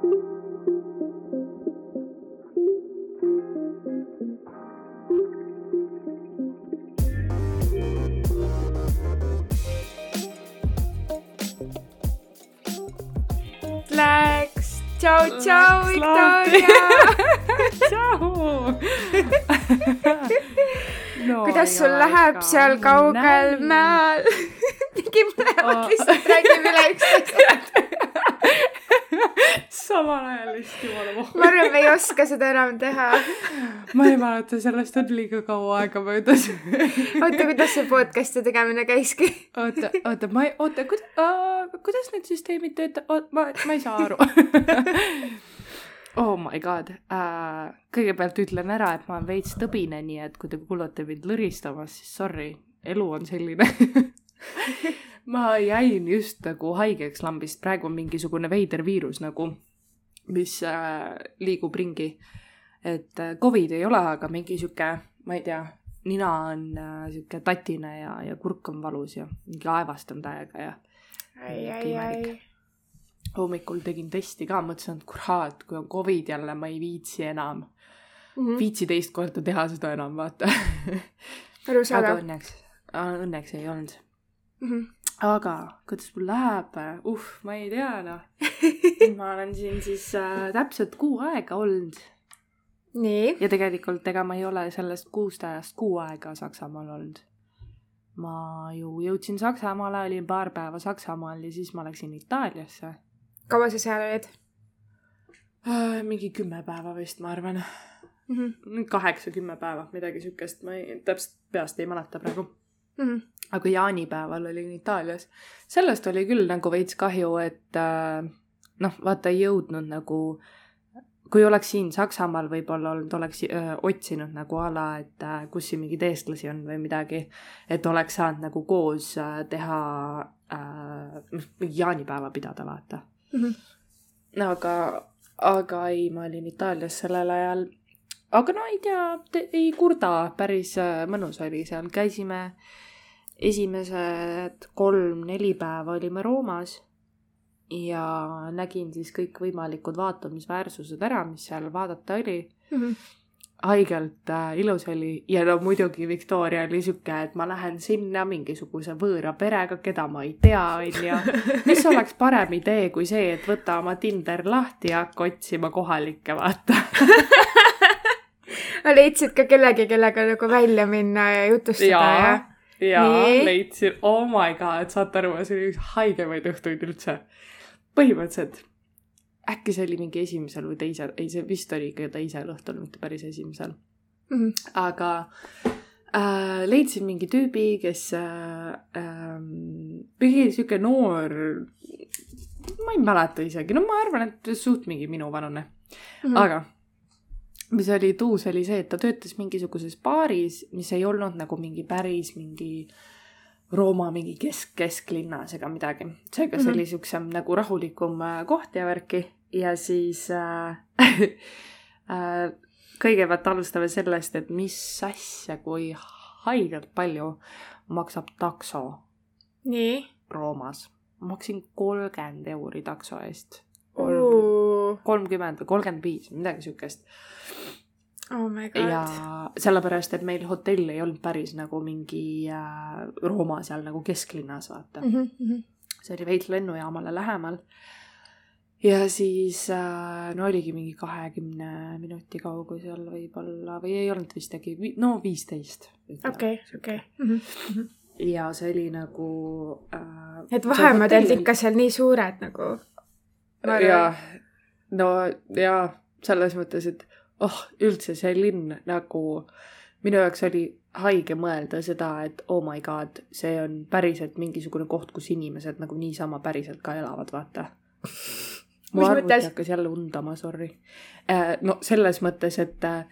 Läks. tšau, tšau, Viktoria. tšau. no, kuidas sul läheb seal kaugel? mäel? mingi mõlemad Aa. lihtsalt räägime üle üksteisele. samal ajal vist jumala ma pohhu. arvan, me ei oska seda enam teha. ma ei mäleta, sellest on liiga kaua aega möödas. oota, kuidas see podcast'i tegemine käiski? oota, oota, ma ei, oota, kuida-, kuidas need süsteemid töötavad, ma, ma ei saa aru. oh my god uh,, kõigepealt ütlen ära, et ma olen veits tõbine, nii et kui te kuulete mind lõristamas, siis sorry, elu on selline. ma jäin just nagu haigeks lambist, praegu on mingisugune veider viirus nagu, mis äh, liigub ringi. et äh, Covid ei ole, aga mingi sihuke, ma ei tea, nina on äh, sihuke tatine ja, ja kurk on valus ja mingi aevastan täiega ja hommikul tegin testi ka, mõtlesin, et kurat, kui on Covid jälle, ma ei viitsi enam Mhm. viitsi teist korda teha seda enam, vaata. aga õnneks, õnneks ei olnud. Mhm. Aga kuidas mul läheb, uh, ma ei tea noh. ma olen siin siis äh, täpselt kuu aega olnud nii, ja tegelikult ega ma ei ole sellest kuust ajast kuu aega Saksamaal olnud. ma ju jõudsin Saksamaale, olin paar päeva Saksamaal ja siis ma läksin Itaaliasse. kaua sa seal olid mingi kümme päeva vist, ma arvan. mm? -hmm. kaheksa-kümme päeva, midagi siukest, ma ei, täpselt peast ei mäleta praegu. Mm -hmm. Aga jaanipäeval olin Itaalias. sellest oli küll nagu veits kahju, et äh, noh, vaata ei jõudnud nagu, kui oleks siin Saksamaal võib-olla olnud, oleks öö, otsinud nagu ala, et äh, kus siin mingeid eestlasi on või midagi, et oleks saanud nagu koos äh, teha äh,, jaanipäeva pidada, vaata. Mm -hmm. aga, aga ei, ma olin Itaalias sellel ajal. aga no ei tea, ei kurda, päris äh, mõnus oli seal, käisime esimesed kolm-neli päeva olime Roomas ja nägin siis kõikvõimalikud vaatamisväärsused ära, mis seal vaadata oli. Mm -hmm. haigelt äh, ilus oli ja no muidugi Victoria oli sihuke, et ma lähen sinna mingisuguse võõra perega, keda ma ei tea, onju. mis oleks parem idee kui see, et võta oma Tinder lahti ja hakka otsima kohalikke, vaata. leidsid ka kellegi, kellega nagu välja minna ja jutustada ja, ja.? Ja Nii. leidsin, oh my god, saate aru, see oli üks haigemaid õhtuid üldse. põhimõtteliselt äkki see oli mingi esimesel või teisel, ei see vist oli ikka teisel õhtul, mitte päris esimesel. Mm -hmm. aga äh, leidsin mingi tüübi, kes äh, äh, mingi sihuke noor, ma ei mäleta isegi, no ma arvan, et suht mingi minuvanune mm., aga mis oli tuus, oli see, et ta töötas mingisuguses baaris, mis ei olnud nagu mingi päris mingi Rooma mingi kesk, kesklinnas ega midagi. seega see Mhm. oli siuksem nagu rahulikum äh, koht ja värki ja siis äh, äh, kõigepealt alustame sellest, et mis asja, kui haigelt palju maksab takso nii. Roomas. ma maksin kolmkümmend euri takso eest. Kolmkümmend või kolmkümmend viis, midagi siukest. oh ja sellepärast, et meil hotell ei olnud päris nagu mingi äh, Rooma seal nagu kesklinnas, vaata mm. mm. -hmm. see oli veits lennujaamale lähemal. ja siis äh, no oligi mingi kahekümne minuti kaugusel võib-olla või ei olnud vist äkki, no viisteist. okei, okei. ja see oli nagu äh,. et vahemaad olid ikka seal nii suured nagu. ja, no ja selles mõttes, et oh, üldse see linn nagu minu jaoks oli haige mõelda seda, et oh my god, see on päriselt mingisugune koht, kus inimesed nagu niisama päriselt ka elavad, vaata. mu arvuti hakkas jälle undama, sorry. no selles mõttes, et äh,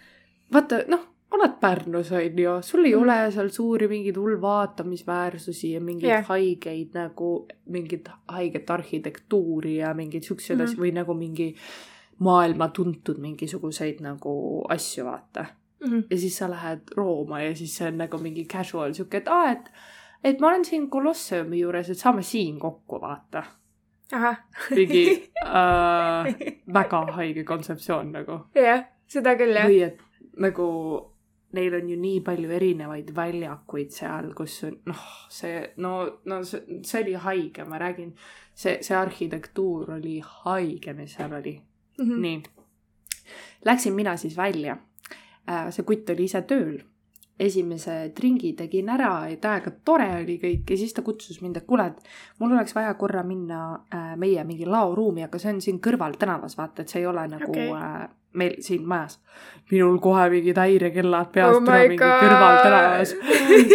vaata, noh, oled Pärnus, on ju, sul ei Mhm. ole seal suuri mingeid hull vaatamisväärsusi ja mingeid yeah. haigeid nagu, mingit haiget arhitektuuri ja mingeid siukseid mm -hmm. asju või nagu mingi maailma tuntud mingisuguseid nagu asju, vaata. Mhm. ja siis sa lähed Rooma ja siis see on nagu mingi casual sihuke, et aa, et, et ma olen siin Kolosseumi juures, et saame siin kokku, vaata. mingi äh, väga haige kontseptsioon nagu. jah, seda küll jah. või et nagu neil on ju nii palju erinevaid väljakuid seal, kus on noh, see no, no see, see oli haige, ma räägin, see, see arhitektuur oli haige, mis seal oli Mhm. nii. Läksin mina siis välja. see kutt oli ise tööl. Esimese tringi tegin ära ja täiega tore oli kõik ja siis ta kutsus mind, et kuule, et mul oleks vaja korra minna äh, meie mingi laoruumi, aga see on siin kõrval tänavas, vaata, et see ei ole nagu okay. äh, meil siin majas. minul kohe mingid häirekellad peas Oh my mingi kõrval tänavas,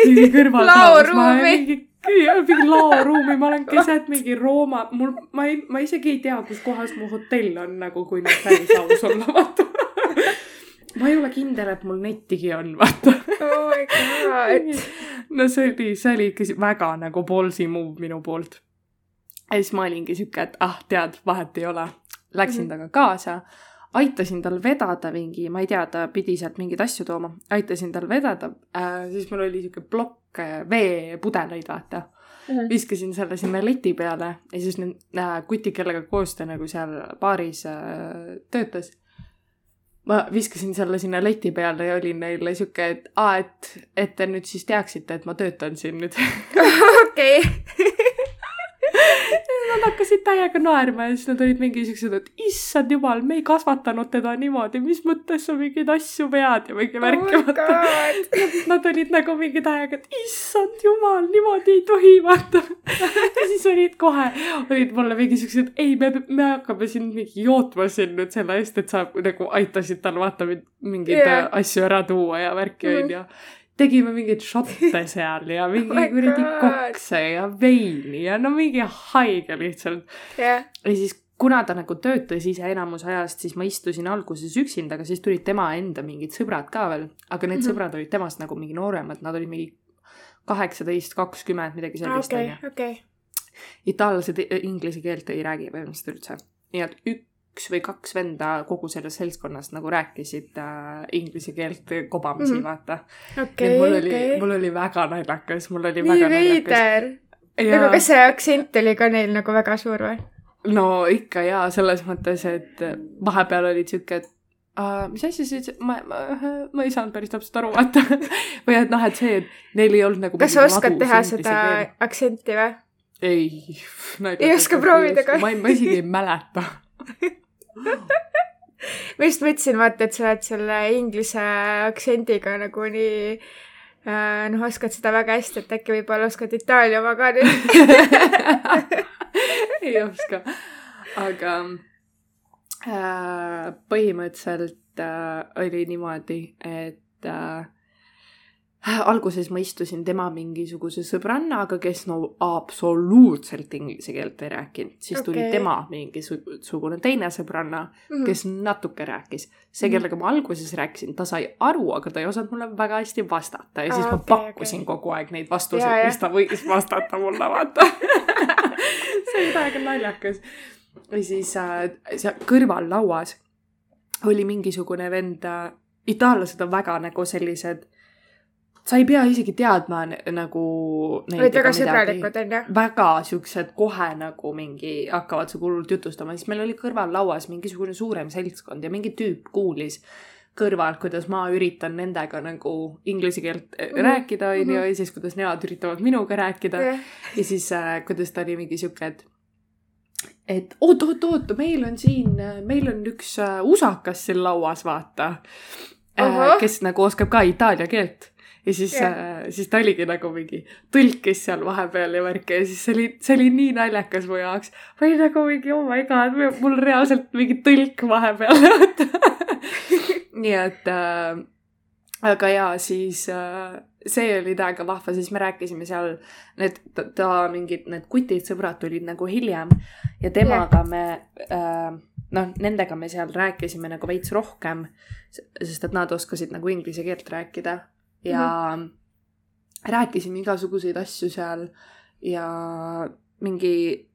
mingi kõrval Laoruumi. mingi mingi laoruumi, ma olen keset mingi Rooma, mul, ma ei, ma isegi ei tea, kus kohas mu hotell on nagu, kui nüüd päris aus olla, vaata. ma ei ole kindel, et mul nettigi on, vaata. oh my god. no see oli, see oli ikka väga nagu ballsy move minu poolt. ja siis ma olingi sihuke, et ah, tead, vahet ei ole. Läksin Mhm. temaga kaasa, aitasin tal vedada mingi, ma ei tea, ta pidi sealt mingeid asju tooma, aitasin tal vedada äh,, siis mul oli sihuke plokk äh, veepudeleid, vaata. viskasin selle sinna leti peale ja siis need äh, kutid, kellega koos ta nagu seal baaris äh, töötas. Ma viskasin selle sinna leti peale ja olin neile sihuke, et aa, et, et te nüüd siis teaksite, et ma töötan siin nüüd. okei. Nad hakkasid täiega naerma ja siis nad olid mingi siuksed, et issand jumal, me ei kasvatanud teda niimoodi, mis mõttes sa mingeid asju vead ja mingi oh värki my vaata. god. Nad olid nagu mingi täiega, et issand jumal, niimoodi ei tohi vaata. ja siis olid kohe, olid mulle mingi siuksed, ei, me, me hakkame siin mingi jootma siin nüüd selle eest, et sa nagu aitasid tal vaata mingeid yeah. asju ära tuua ja värki Mhm. onju mm.. Tegime mingeid šotte seal ja mingi Oh kuradi kokse ja veini ja no mingi haige lihtsalt. jah, ja siis kuna ta nagu töötas ise enamus ajast, siis ma istusin alguses üksinda, aga siis tulid tema enda mingid sõbrad ka veel, aga need mm. -hmm. sõbrad olid temast nagu mingi nooremad, nad olid mingi kaheksateist, kakskümmend, midagi sellist onju., okei. itaallased inglise keelt ei räägi põhimõtteliselt üldse. nii et üks või kaks venda kogu sellest seltskonnast nagu rääkisid äh, inglise keelt kobamisi mm. -hmm. vaata. okei, mul oli okei. mul oli väga naljakas, mul oli nii väga veider. nagu kas see aktsent oli ka neil nagu väga suur või? no ikka jaa, selles mõttes, et vahepeal olid sihuke, et uh, mis asja sa ütlesid, ma, ma, ma ei saanud päris täpselt aru, vaata. või et noh, et see, et neil ei olnud nagu kas sa oskad teha seda aktsenti või? ei. Ei oska proovida ka? ma ei, ma isegi ei mäleta. ma just mõtlesin, vaata, et sa oled selle inglise aktsendiga nagu nii äh, noh, oskad seda väga hästi, et äkki võib-olla oskad Itaalia oma ka nüüd. ei oska, aga äh, põhimõtteliselt äh, oli niimoodi, et äh, alguses ma istusin tema mingisuguse sõbrannaga, kes no absoluutselt inglise keelt ei rääkinud, siis tuli Okei. tema mingisugune teine sõbranna, Mhm. kes natuke rääkis. see, Mhm. kellega ma alguses rääkisin, ta sai aru, aga ta ei osanud mulle väga hästi vastata ja siis Aa, ma okei, pakkusin okei. kogu aeg neid vastuseid, mis ta võis vastata mulle, vaata. see oli täiega naljakas. ja siis äh, seal kõrval lauas oli mingisugune vend äh,, itaallased on väga nagu sellised, sa ei pea isegi teadma nagu. olid väga sõbralikud, onju. väga siuksed kohe nagu mingi hakkavad su hullult jutustama, siis meil oli kõrval lauas mingisugune suurem seltskond ja mingi tüüp kuulis kõrvalt, kuidas ma üritan nendega nagu inglise keelt mm Mhm, rääkida, onju, mhm. ja siis kuidas nemad üritavad minuga rääkida jah, ja siis äh, kuidas ta oli mingi sihuke, et et oot, oot, oot, meil on siin, meil on üks äh, usakas siin lauas, vaata äh, Ahah.. kes nagu oskab ka itaalia keelt. Ja siis Jah. äh, siis ta oligi nagu mingi tõlkis seal vahepeal ja värki ja siis see oli, see oli nii naljakas mu jaoks. ma olin nagu mingi oh my god, mul reaalselt mingi tõlk vahepeal. nii et äh, aga jaa, siis äh, see oli täiega vahva, siis me rääkisime seal, need ta, ta mingid need kutid, sõbrad tulid nagu hiljem ja temaga yeah. me äh, noh, nendega me seal rääkisime nagu veits rohkem, sest et nad oskasid nagu inglise keelt rääkida ja mm -hmm. rääkisime igasuguseid asju seal ja mingi,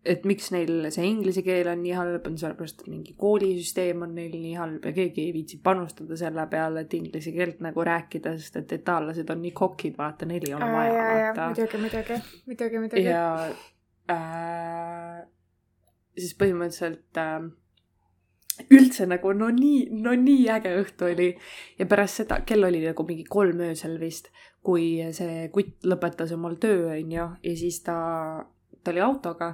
et miks neil see inglise keel on nii halb, on sellepärast, et mingi koolisüsteem on neil nii halb ja keegi ei viitsi panustada selle peale, et inglise keelt nagu rääkida, sest et itaallased on nii kokid, vaata, neil ei ole ja, vaja, ja, vaata. muidugi, muidugi, muidugi, muidugi. ja äh, siis põhimõtteliselt äh, üldse nagu no nii, no nii äge õhtu oli. ja pärast seda, kell oli nagu mingi kolm öösel vist, kui see kutt lõpetas omal töö, onju, ja siis ta, ta oli autoga,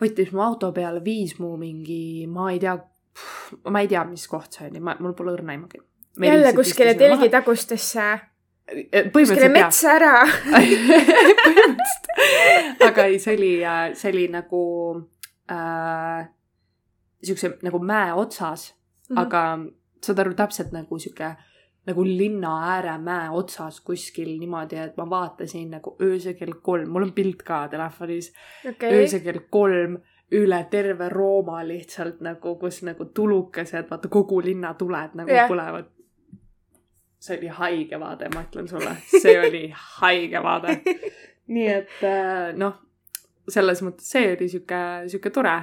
võttis mu auto peale, viis mu mingi, ma ei tea, ma ei tea, mis koht see oli, ma, mul pole õrna aimugi. jälle kuskile telgitagustesse Eh, kuskile metsa ära põhimõtteliselt. aga ei, see oli, äh, see oli nagu äh, siukse nagu mäe otsas mm, -hmm. aga saad aru, täpselt nagu sihuke nagu linna ääre mäe otsas kuskil niimoodi, et ma vaatasin nagu öösel kell kolm, mul on pilt ka telefonis okay.. öösel kell kolm üle terve Rooma lihtsalt nagu, kus nagu tulukesed, vaata kogu linna tuled nagu yeah. põlevad see oli haige vaade, ma ütlen sulle, see oli haige vaade. nii et äh, noh, selles mõttes see oli sihuke, sihuke tore,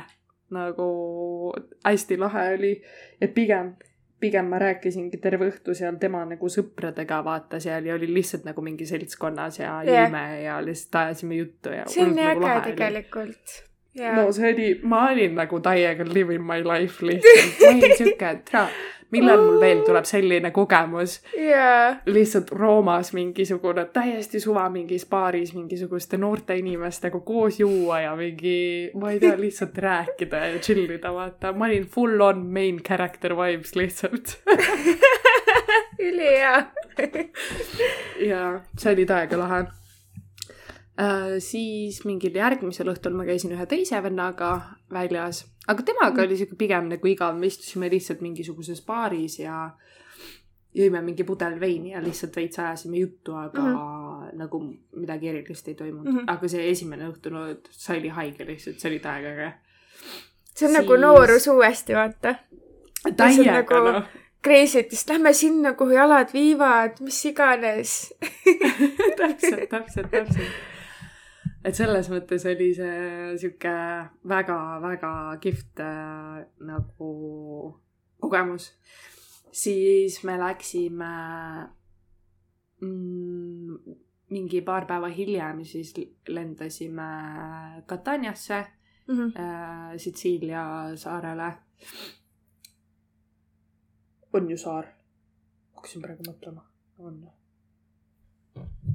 nagu hästi lahe oli, et pigem, pigem ma rääkisingi terve õhtu seal tema nagu sõpradega, vaata seal ja oli lihtsalt nagu mingi seltskonnas ja yeah. jõime ja lihtsalt ajasime juttu ja. see on nii nagu äge tegelikult. Yeah. no see oli, ma olin nagu täiega living my life lihtsalt, ma olin sihuke, et millal mul veel tuleb selline kogemus yeah.. lihtsalt Roomas mingisugune täiesti suva mingis baaris mingisuguste noorte inimestega koos juua ja mingi, ma ei tea, lihtsalt rääkida ja chill ida, vaata. ma olin full on main character vibes lihtsalt ülihea ja see oli täiega lahe. Siis mingil järgmisel õhtul ma käisin ühe teise vennaga väljas aga temaga mm. oli sihuke pigem nagu igav, me istusime lihtsalt mingisuguses baaris ja jõime mingi pudel veini ja lihtsalt veits ajasime juttu, aga mm -hmm. nagu midagi erilist ei toimunud mm. -hmm. aga see esimene õhtu, no see oli haige lihtsalt, see oli täiega äge. see on nagu siis... nagu noorus uuesti, vaata. täiega nagu... noh Kreisitist, lähme sinna, kuhu jalad viivad, mis iganes täpselt, täpselt, täpselt et selles mõttes oli see sihuke väga-väga kihvt äh, nagu kogemus. siis me läksime mm, mingi paar päeva hiljem siis lendasime Kataniasse mm, -hmm. äh, Sitsiilia saarele. on ju saar? hakkasin praegu mõtlema, on.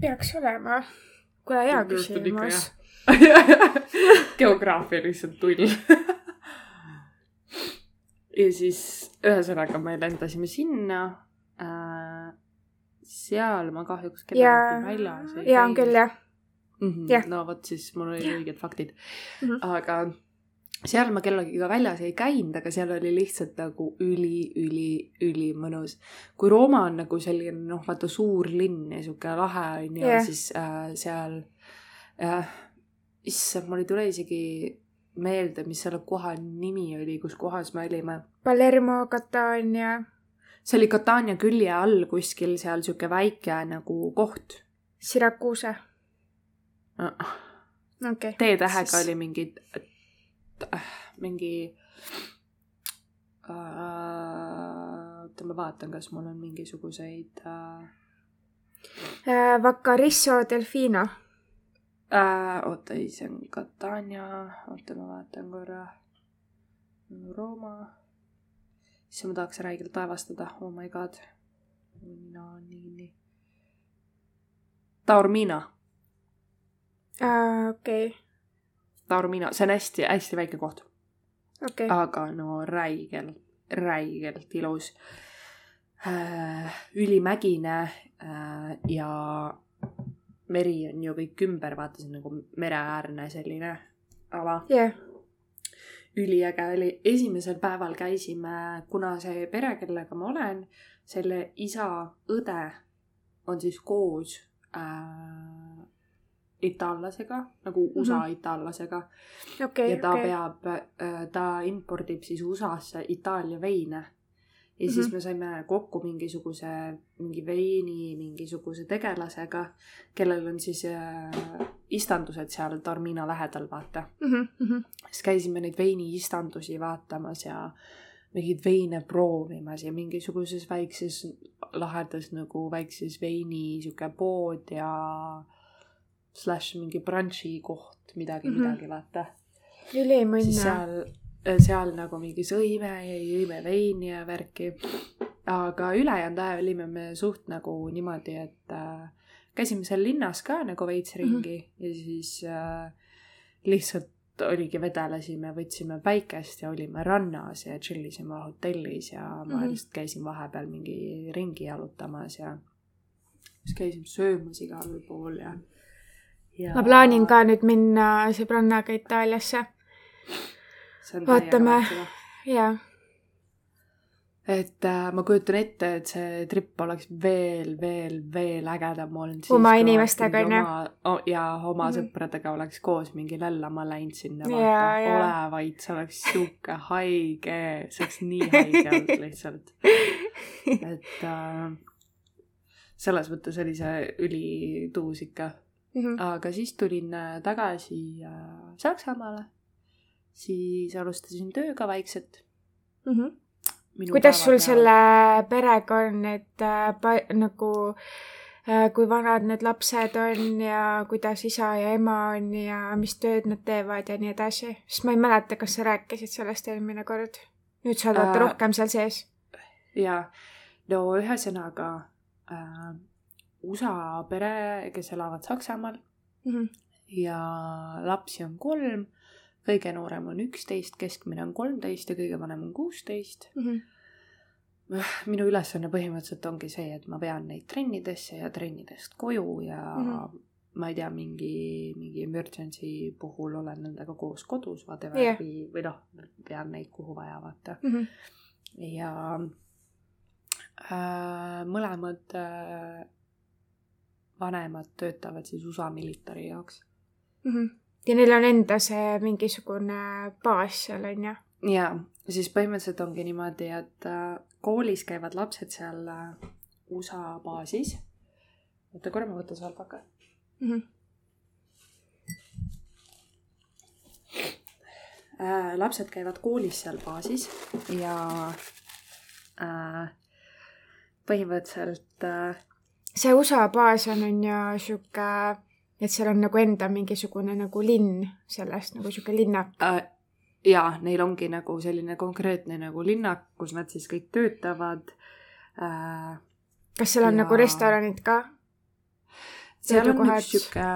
peaks olema kuule, hea küsimus. geograafia lihtsalt tull ja siis ühesõnaga me lendasime sinna äh,. seal ma kahjuks kellegagi väljas ei käinud. jaa, on küll jah mm. -hmm. Yeah. no vot, siis mul olid õiged faktid mm. -hmm. aga seal ma kellegagi väljas ei käinud, aga seal oli lihtsalt nagu üli, üli, ülimõnus. kui Rooma on nagu selline noh, vaata suur linn ja sihuke lahe on ju yeah., siis äh, seal äh,, issand, mul ei tule isegi meelde, mis selle koha nimi oli, kus kohas me olime. Palermo, Catania. see oli Catania külje all kuskil seal sihuke väike nagu koht. Syracuse no.. okei okay.. T-tähega siis... oli mingi mingi äh, oota, ma vaatan, kas mul on mingisuguseid äh... Äh, Vacarisso Delfino äh,. oota, ei, see on Catania, oota, ma vaatan korra. Rooma. issand, ma tahaks räigelt aevastada, oh my god. no nii, nii. Taormina äh,. okei okay Taormina, see on hästi-hästi väike koht. Okay.. aga no räigelt, räigelt ilus. Äh,. ülimägine äh, ja meri on ju kõik ümber, vaata see on nagu mereäärne selline ala. Yeah.. üliäge oli, esimesel päeval käisime, kuna see pere, kellega ma olen, selle isa õde on siis koos äh, itaallasega, nagu USA mm -hmm. itaallasega okay,. ja ta okay. peab, äh, ta impordib siis USA-sse Itaalia veine. ja mm -hmm. siis mhm. me saime kokku mingisuguse, mingi veini mingisuguse tegelasega, kellel on siis äh, istandused seal Tarmina lähedal, vaata mm. -hmm. siis käisime neid veiniistandusi vaatamas ja mingeid veine proovimas ja mingisuguses väikses lahedas nagu väikses veini sihuke pood ja slaš mingi brunch'i koht, midagi mm, -hmm. midagi, vaata. siis ülimõnne. seal, seal nagu mingi sõime ja jõime veini ja värki. aga ülejäänud aja olime me suht nagu niimoodi, et äh, käisime seal linnas ka nagu veits ringi mm -hmm. ja siis äh, lihtsalt oligi, vedelesime, võtsime päikest ja olime rannas ja chill isime hotellis ja ma mm Mhm. -hmm. lihtsalt käisin vahepeal mingi ringi jalutamas ja siis käisime söömas igal pool ja, ja ma plaanin ka nüüd minna sõbrannaga Itaaliasse vaatame. täiega väike, noh. ja et äh, ma kujutan ette, et see trip oleks veel, veel, veel ägedam olnud. Oma inimestega, on ju? ju? ja oma Mhm. sõpradega oleks koos mingi lällama läinud sinna Jaa, vaata, jaa. ole vaid, see oleks sihuke haige, see oleks nii haige olnud lihtsalt. et äh, selles mõttes oli see ülituus ikka. Mhm. aga siis tulin äh, tagasi äh, Saksamaale, siis alustasin tööga vaikselt. Mhm. kuidas sul selle perega on, et äh, nagu äh, kui vanad need lapsed on ja kuidas isa ja ema on ja mis tööd nad teevad ja nii edasi, sest ma ei mäleta, kas sa rääkisid sellest eelmine kord. nüüd sa oled Äh, rohkem seal sees. ja no ühesõnaga äh, USA pere, kes elavad Saksamaal Mhm. ja lapsi on kolm, kõige noorem on üksteist, keskmine on kolmteist ja kõige vanem on kuusteist. Mhm. minu ülesanne põhimõtteliselt ongi see, et ma vean neid trennidesse ja trennidest koju ja mm. -hmm. ma ei tea, mingi, mingi emergency puhul olen nendega koos kodus, whatever Jah. või, või noh, vean neid kuhu vaja, vaata. Mhm. ja äh, mõlemad äh, vanemad töötavad siis USA militari jaoks. Mhm. ja neil on enda see mingisugune baas seal on ju. ja siis põhimõtteliselt ongi niimoodi, et äh, koolis käivad lapsed seal äh, USA baasis. oota korra, ma võtan salvaka. Mhm. äh,. lapsed käivad koolis seal baasis ja äh, põhimõtteliselt äh, see USA baas on, on ju sihuke, et seal on nagu enda mingisugune nagu linn sellest nagu sihuke linnak. äh, ja neil ongi nagu selline konkreetne nagu linnak, kus nad siis kõik töötavad äh,. kas seal on Ja- nagu restoranid ka? seal on üks sihuke,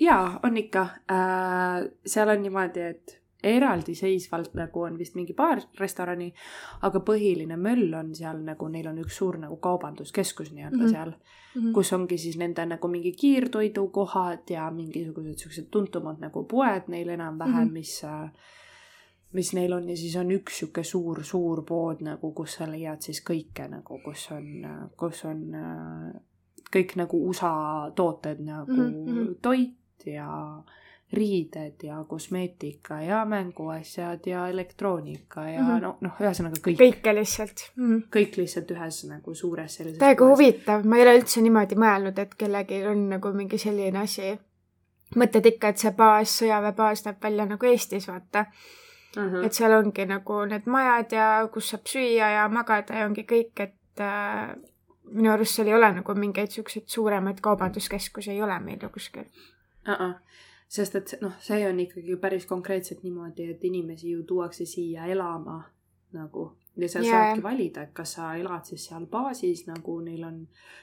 jaa, on ikka äh,, seal on niimoodi, et eraldiseisvalt nagu on vist mingi paar restorani, aga põhiline möll on seal nagu, neil on üks suur nagu kaubanduskeskus nii-öelda mm. -hmm. seal, kus ongi siis nende nagu mingi kiirtoidukohad ja mingisugused siuksed tuntumad nagu poed neil enam-vähem mm. -hmm. mis mis neil on ja siis on üks sihuke suur, suur pood nagu, kus sa leiad siis kõike nagu, kus on, kus on kõik nagu USA tooted nagu mm. -hmm. toit ja riided ja kosmeetika ja mänguasjad ja elektroonika ja mm. -hmm. no, noh, ühesõnaga kõik, kõik., kõike lihtsalt mm.. kõik lihtsalt ühes nagu suures sellises täiega huvitav, ma ei ole üldse niimoodi mõelnud, et kellelgi on nagu mingi selline asi. mõtled ikka, et see baas, sõjaväebaas näeb välja nagu Eestis, vaata. Mhm. et seal ongi nagu need majad ja kus saab süüa ja magada ja ongi kõik, et äh, minu arust seal ei ole nagu mingeid siukseid suuremaid kaubanduskeskusi ei ole meil ju kuskil. uh. -uh. Sest et noh, see on ikkagi päris konkreetselt niimoodi, et inimesi ju tuuakse siia elama nagu ja sa Jaa. saadki valida, et kas sa elad siis seal baasis nagu neil on,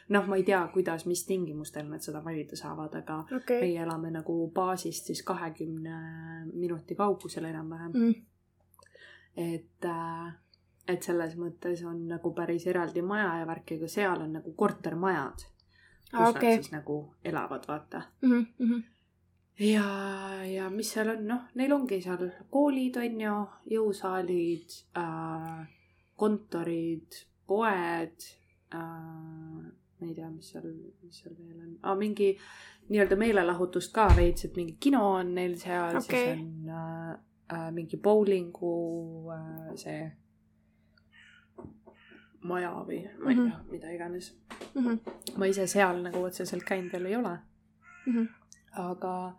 noh, ma ei tea, kuidas, mis tingimustel nad seda valida saavad, aga okay.. meie elame nagu baasist siis kahekümne minuti kaugusel enam-vähem mm., et äh, et selles mõttes on nagu päris eraldi maja ja värk, aga seal on nagu kortermajad, kus okay. nad siis nagu elavad, vaata Mm -hmm. ja, ja mis seal on, noh, neil ongi seal koolid on ju, jõusaalid äh,, kontorid, poed äh,. ma ei tea, mis seal, mis seal veel on ah,, mingi nii-öelda meelelahutust ka veits, et mingi kino on neil seal okay., siis on äh, äh, mingi bowlingu äh, see maja või ma ei Mhm. tea, mida iganes. Mm -hmm. ma ise seal nagu otseselt käinud veel ei ole Mm -hmm. aga,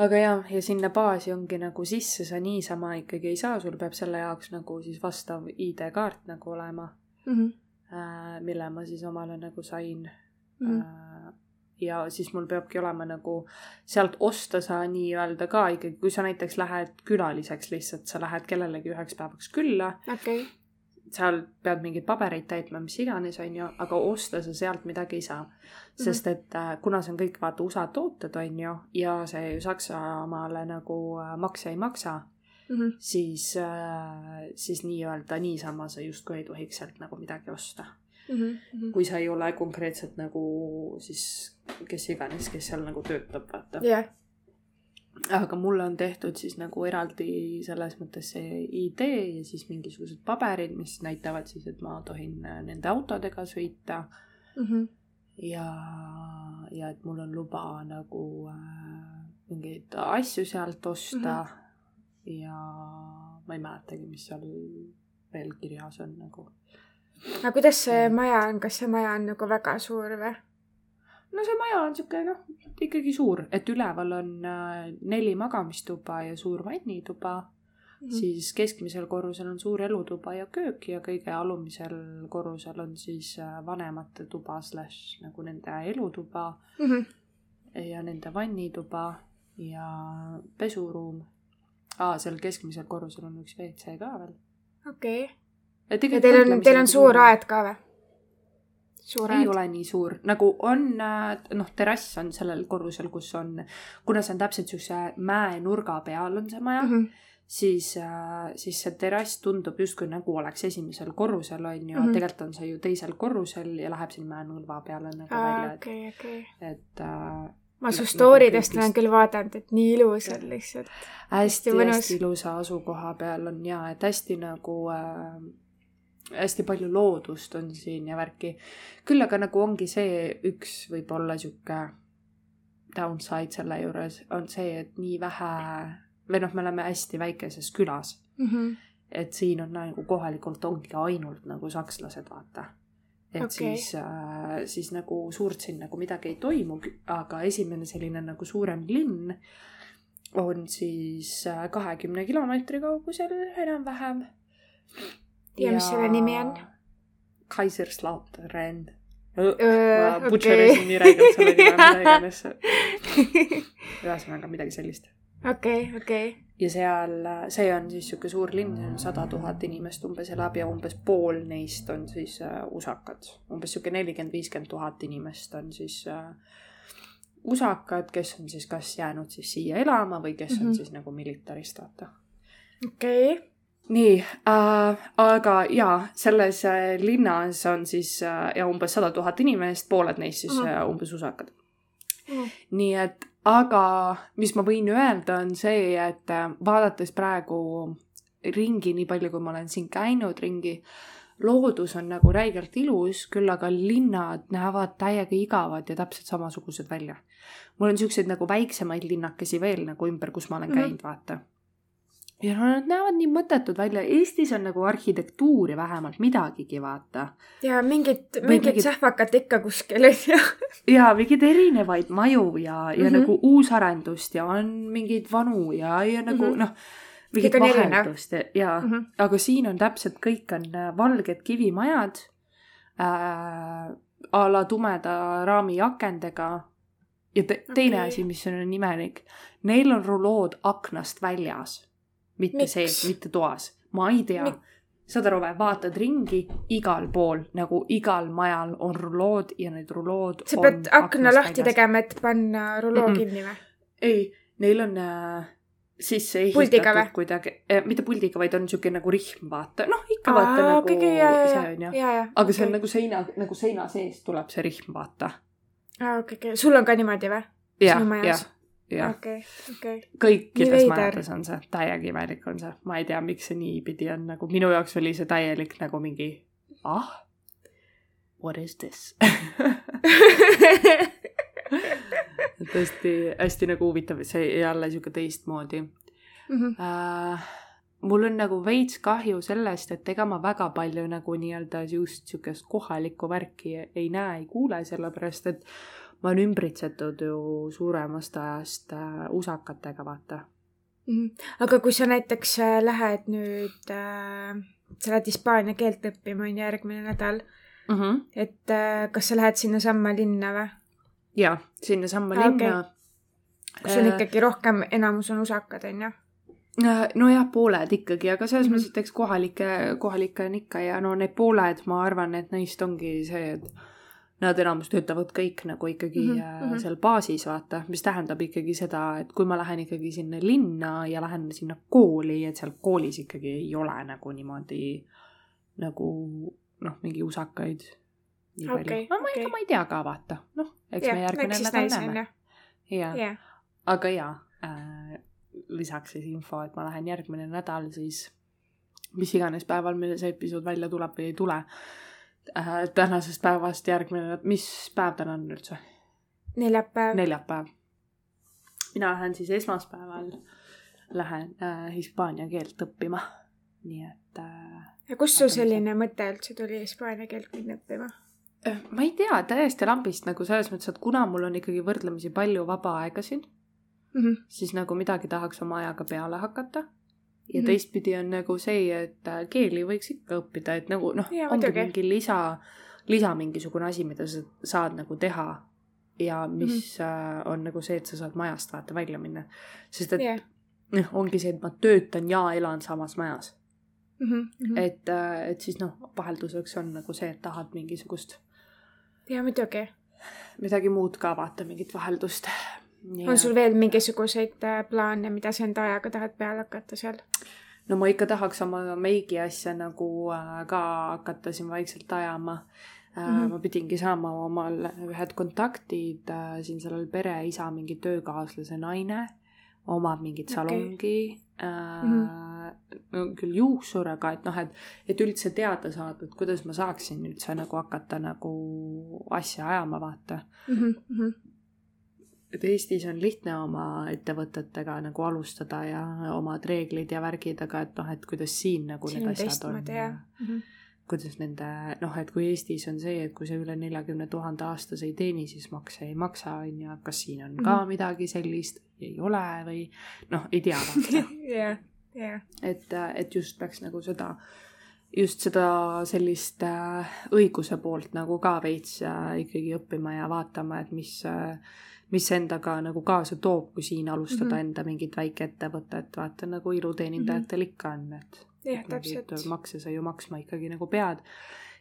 aga jah, ja sinna baasi ongi nagu sisse sa niisama ikkagi ei saa, sul peab selle jaoks nagu siis vastav ID-kaart nagu olema Mm -hmm. äh,, mille ma siis omale nagu sain Mm -hmm. äh,. ja siis mul peabki olema nagu sealt osta sa nii-öelda ka ikkagi, kui sa näiteks lähed külaliseks lihtsalt, sa lähed kellelegi üheks päevaks külla okay. Seal pead mingeid pabereid täitma, mis iganes, on ju, aga osta sa sealt midagi ei saa. sest et äh, kuna see on kõik vaata USA tooted, on ju, ja see ju Saksamaale nagu äh, makse ei maksa, mm. -hmm. siis äh,, siis nii-öelda niisama sa justkui ei tohiks sealt nagu midagi osta. Mm -hmm. kui sa ei ole konkreetselt nagu siis kes iganes, kes seal nagu töötab, vaata. jah, aga mulle on tehtud siis nagu eraldi selles mõttes see ID ja siis mingisugused paberid, mis näitavad siis, et ma tohin äh, nende autodega sõita Mhm. ja, ja et mul on luba nagu äh, mingeid asju sealt osta mm. -hmm. ja ma ei mäletagi, mis seal veel kirjas on nagu. aga kuidas see maja on, kas see maja on nagu väga suur või? No see maja on sihuke noh, ikkagi suur, et üleval on äh, neli magamistuba ja suur vannituba mm, -hmm. siis keskmisel korrusel on suur elutuba ja köök ja kõige alumisel korrusel on siis äh, vanemate tuba slaš nagu nende elutuba Mhm. ja nende vannituba ja pesuruum ah,. seal keskmisel korrusel on üks WC ka veel. okei. et ja teil on, teil on suur aed ka või? Suur ei ole nii suur, nagu on äh, noh, terrass on sellel korrusel, kus on, kuna see on täpselt siukse mäenurga peal on see maja mm. -hmm. siis, siis see terrass tundub justkui nagu oleks esimesel korrusel on ju mm. -hmm. tegelikult on see ju teisel korrusel ja läheb siin mäenurga peale nagu välja, et, okei, okei. et äh, ma su Nagu story dest olen küll vaadanud, et nii ilus on lihtsalt. Hästi mõnus. hästi-hästi ilusa asukoha peal on ja et hästi nagu äh, hästi palju loodust on siin ja värki. küll aga nagu ongi see üks võib-olla sihuke downside selle juures on see, et nii vähe või noh, me oleme hästi väikeses külas, Mhm. et siin on nagu kohalikult ongi ainult nagu sakslased, vaata. et okay. siis äh,, siis nagu suurt siin nagu midagi ei toimu, aga esimene selline nagu suurem linn on siis äh, kahekümne kilomeetri kaugusel enam-vähem. Ja mis selle nimi on?? Kaiserslautern. Ma butšerisin nii räigelt selle nime, mida iganes. ühesõnaga midagi sellist. okei, okei. ja seal, see on siis sihuke suur linn, see on sada tuhat inimest umbes elab ja umbes pool neist on siis äh, usakad. umbes sihuke nelikümmend, viiskümmend tuhat inimest on siis äh, usakad, kes on siis kas jäänud siis siia elama või kes mm -hmm. Mhm. on siis nagu militarist, vaata. okei. Nii äh,, aga jaa, selles äh, linnas on siis äh, ja umbes sada tuhat inimest, pooled neist siis Mhm. äh, umbes usakad. nii et, aga mis ma võin öelda, on see, et äh, vaadates praegu ringi, nii palju, kui ma olen siin käinud ringi, loodus on nagu räigelt ilus, küll aga linnad näevad täiega igavad ja täpselt samasugused välja. mul on siukseid nagu väiksemaid linnakesi veel nagu ümber, kus ma olen Mhm. käinud, vaata. Ja no nad näevad nii mõttetud välja, Eestis on nagu arhitektuuri vähemalt midagigi, vaata. ja mingit, mingit mingit- sähvakat ikka kuskil, on ju. ja mingeid erinevaid maju ja, ja mm. -hmm. nagu uusarendust ja on mingeid vanu ja, ja nagu mm. -hmm. noh, mingit vaheldust ja, ja mm. -hmm. aga siin on täpselt kõik on äh, valged kivimajad äh,. a la tumeda raami akendega. ja te, teine Okei. asi, mis on imelik, neil on rulood aknast väljas, mitte Miks? sees, mitte toas. ma ei tea saad aru või, vaatad ringi igal pool nagu igal majal on rulood ja need rulood sa pead akna lahti väljas. tegema, et panna ruloo Mm-mm. kinni või? ei, neil on äh, sisse ehitatud kuidagi äh,, mitte puldiga, vaid on siuke nagu rihm, vaata, noh ikka vaata nagu ja, ja, see on, ju. ja, ja. aga see on nagu seina, nagu seina seest tuleb see rihm, vaata. aa, okei, okei, sul on ka niimoodi või? jah jah, jah, okei, okei. kõikides majades on see, täiega imelik on see, ma ei tea, miks see niipidi on, nagu minu jaoks oli see täielik nagu mingi ah, what is this tõesti hästi nagu huvitav, see jälle sihuke teistmoodi Mhm. äh,. mul on nagu veits kahju sellest, et ega ma väga palju nagu nii-öelda just sihukest kohalikku värki ei näe, ei kuule, sellepärast et ma olen ümbritsetud ju suuremast ajast äh, usakatega, vaata. Mhm. aga kui sa näiteks äh, lähed nüüd äh,, sa lähed hispaania keelt õppima, on järgmine nädal, Mm -hmm. et äh, kas sa lähed sinnasamma linna või? jaa, sinnasamma ah, linna okay.. kus on äh, ikkagi rohkem, enamus on usakad, on ju? Äh, nojah, pooled ikkagi, aga selles mm -hmm. mõttes, et eks kohalikke, kohalikke on ikka ja no need pooled, ma arvan, et neist ongi see, et nad enamus töötavad kõik nagu ikkagi mm -hmm. seal baasis, vaata, mis tähendab ikkagi seda, et kui ma lähen ikkagi sinna linna ja lähen sinna kooli, et seal koolis ikkagi ei ole nagu niimoodi nagu noh, mingi usakaid. Nii okay, no ma okay. ikka, ma ei tea ka, vaata, noh, eks ja, me järgmine nädal näeme. jah, aga jaa äh,, lisaks siis info, et ma lähen järgmine nädal siis mis iganes päeval meil see episood välja tuleb või ei tule äh, tänasest päevast järgmine, mis päev täna on üldse? neljapäev. neljapäev. mina lähen siis esmaspäeval, lähen äh, hispaania keelt õppima, nii et äh,. ja kust sul selline mõte üldse tuli hispaania keelt minna õppima? Äh, ma ei tea, täiesti lambist nagu selles mõttes, et kuna mul on ikkagi võrdlemisi palju vaba aega siin mm, -hmm. siis nagu midagi tahaks oma ajaga peale hakata ja -hmm. teistpidi on nagu see, et äh, keeli võiks ikka õppida, et nagu noh, ongi mingi lisa, lisa mingisugune asi, mida sa saad nagu teha ja mis mm -hmm. on nagu see, et sa saad majast vaata välja minna. sest et yeah. noh, ongi see, et ma töötan ja elan samas majas mm. -hmm. et, äh, et siis noh, vahelduseks on nagu see, et tahad mingisugust. ja muidugi. midagi muud ka vaata, mingit vaheldust on sul veel mingisuguseid äh, plaane, mida sa enda ajaga tahad peale hakata seal? no ma ikka tahaks oma meigi asja nagu äh, ka hakata siin vaikselt ajama mm. -hmm. ma pidingi saama omal ühed kontaktid siin sellel pereisa mingi töökaaslase naine omab mingit okay. salongi äh, mm. -hmm. küll juuksur, aga et noh, et, et üldse teada saada, et kuidas ma saaksin üldse nagu hakata nagu asja ajama, vaata mm. -hmm et Eestis on lihtne oma ettevõtetega nagu alustada ja omad reeglid ja värgid, aga et noh, et kuidas siin nagu siin need asjad on ja mm -hmm. kuidas nende noh, et kui Eestis on see, et kui sa üle neljakümne tuhande aastas ei teeni, siis makse ei maksa, on ju, kas siin on mm -hmm. ka midagi sellist, ei ole või noh, ei tea vaata jah, jah. et, et just peaks nagu seda just seda sellist äh, õiguse poolt nagu ka veits äh, ikkagi õppima ja vaatama, et mis äh, mis endaga nagu kaasa toob, kui siin alustada mm -hmm. enda mingit väikeettevõtet, vaata nagu iluteenindajatel mm -hmm. ikka on, et jah, täpselt. makse sa ju maksma ikkagi nagu pead.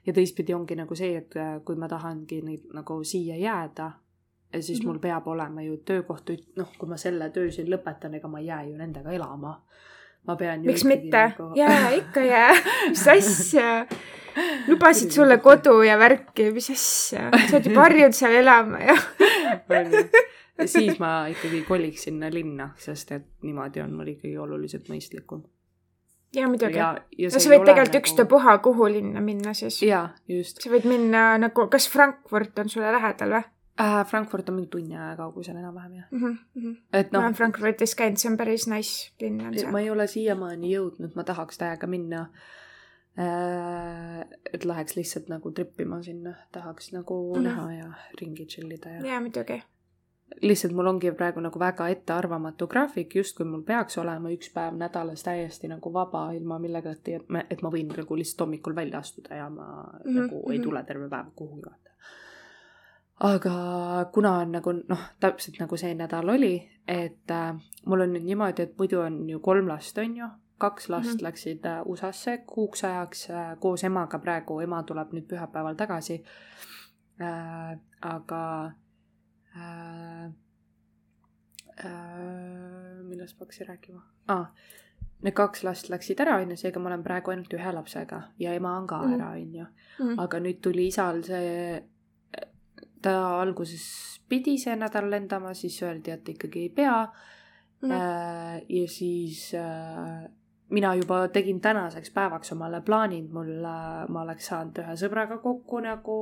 ja teistpidi ongi nagu see, et äh, kui ma tahangi neid nagu siia jääda, siis mm -hmm. mul peab olema ju töökoht, noh, kui ma selle töö siin lõpetan, ega ma ei jää ju nendega elama ma pean miks mitte nagu... jaa, ikka jää, mis asja. lubasid sulle kodu ja värki, mis asja, sa oled juba harjunud seal elama ja siis ma ikkagi koliks sinna linna, sest et niimoodi on mul ikkagi oluliselt mõistlikum. ja muidugi. no sa võid tegelikult nagu... ükstapuha kuhu linna minna siis. jaa, just. sa võid minna nagu, kas Frankfurt on sulle lähedal või? äh,. Frankfurt on mingi tunni aja kaugusel enam-vähem jah mm. -hmm. et noh. ma olen Frankfurtis käinud, see on päris nice linn on see. ma ei ole siiamaani jõudnud, ma tahaks täiega minna. Et läheks lihtsalt nagu trippima sinna, tahaks nagu mm -hmm. näha ja ringi chill ida ja. jaa, muidugi lihtsalt mul ongi praegu nagu väga ettearvamatu graafik, justkui mul peaks olema üks päev nädalas täiesti nagu vaba ilma millegagi, et ma, et ma võin nagu lihtsalt hommikul välja astuda ja ma mm -hmm. nagu ei mhm. tule terve päev kuhugi vaata aga kuna on nagu noh, täpselt nagu see nädal oli, et äh, mul on nüüd niimoodi, et muidu on ju kolm last, on ju, kaks last mm -hmm. läksid äh, USA-sse kuuks ajaks äh, koos emaga, praegu ema tuleb nüüd pühapäeval tagasi äh,. aga äh, äh, millest ma hakkasin rääkima ah,? Need kaks last läksid ära, on ju, seega ma olen praegu ainult ühe lapsega ja ema on ka mm -hmm. ära, on ju. Mhm. aga nüüd tuli isal see ta alguses pidi see nädal lendama, siis öeldi, et ikkagi ei pea mm.. ja siis äh, mina juba tegin tänaseks päevaks omale plaanid, mul ma oleks saanud ühe sõbraga kokku nagu,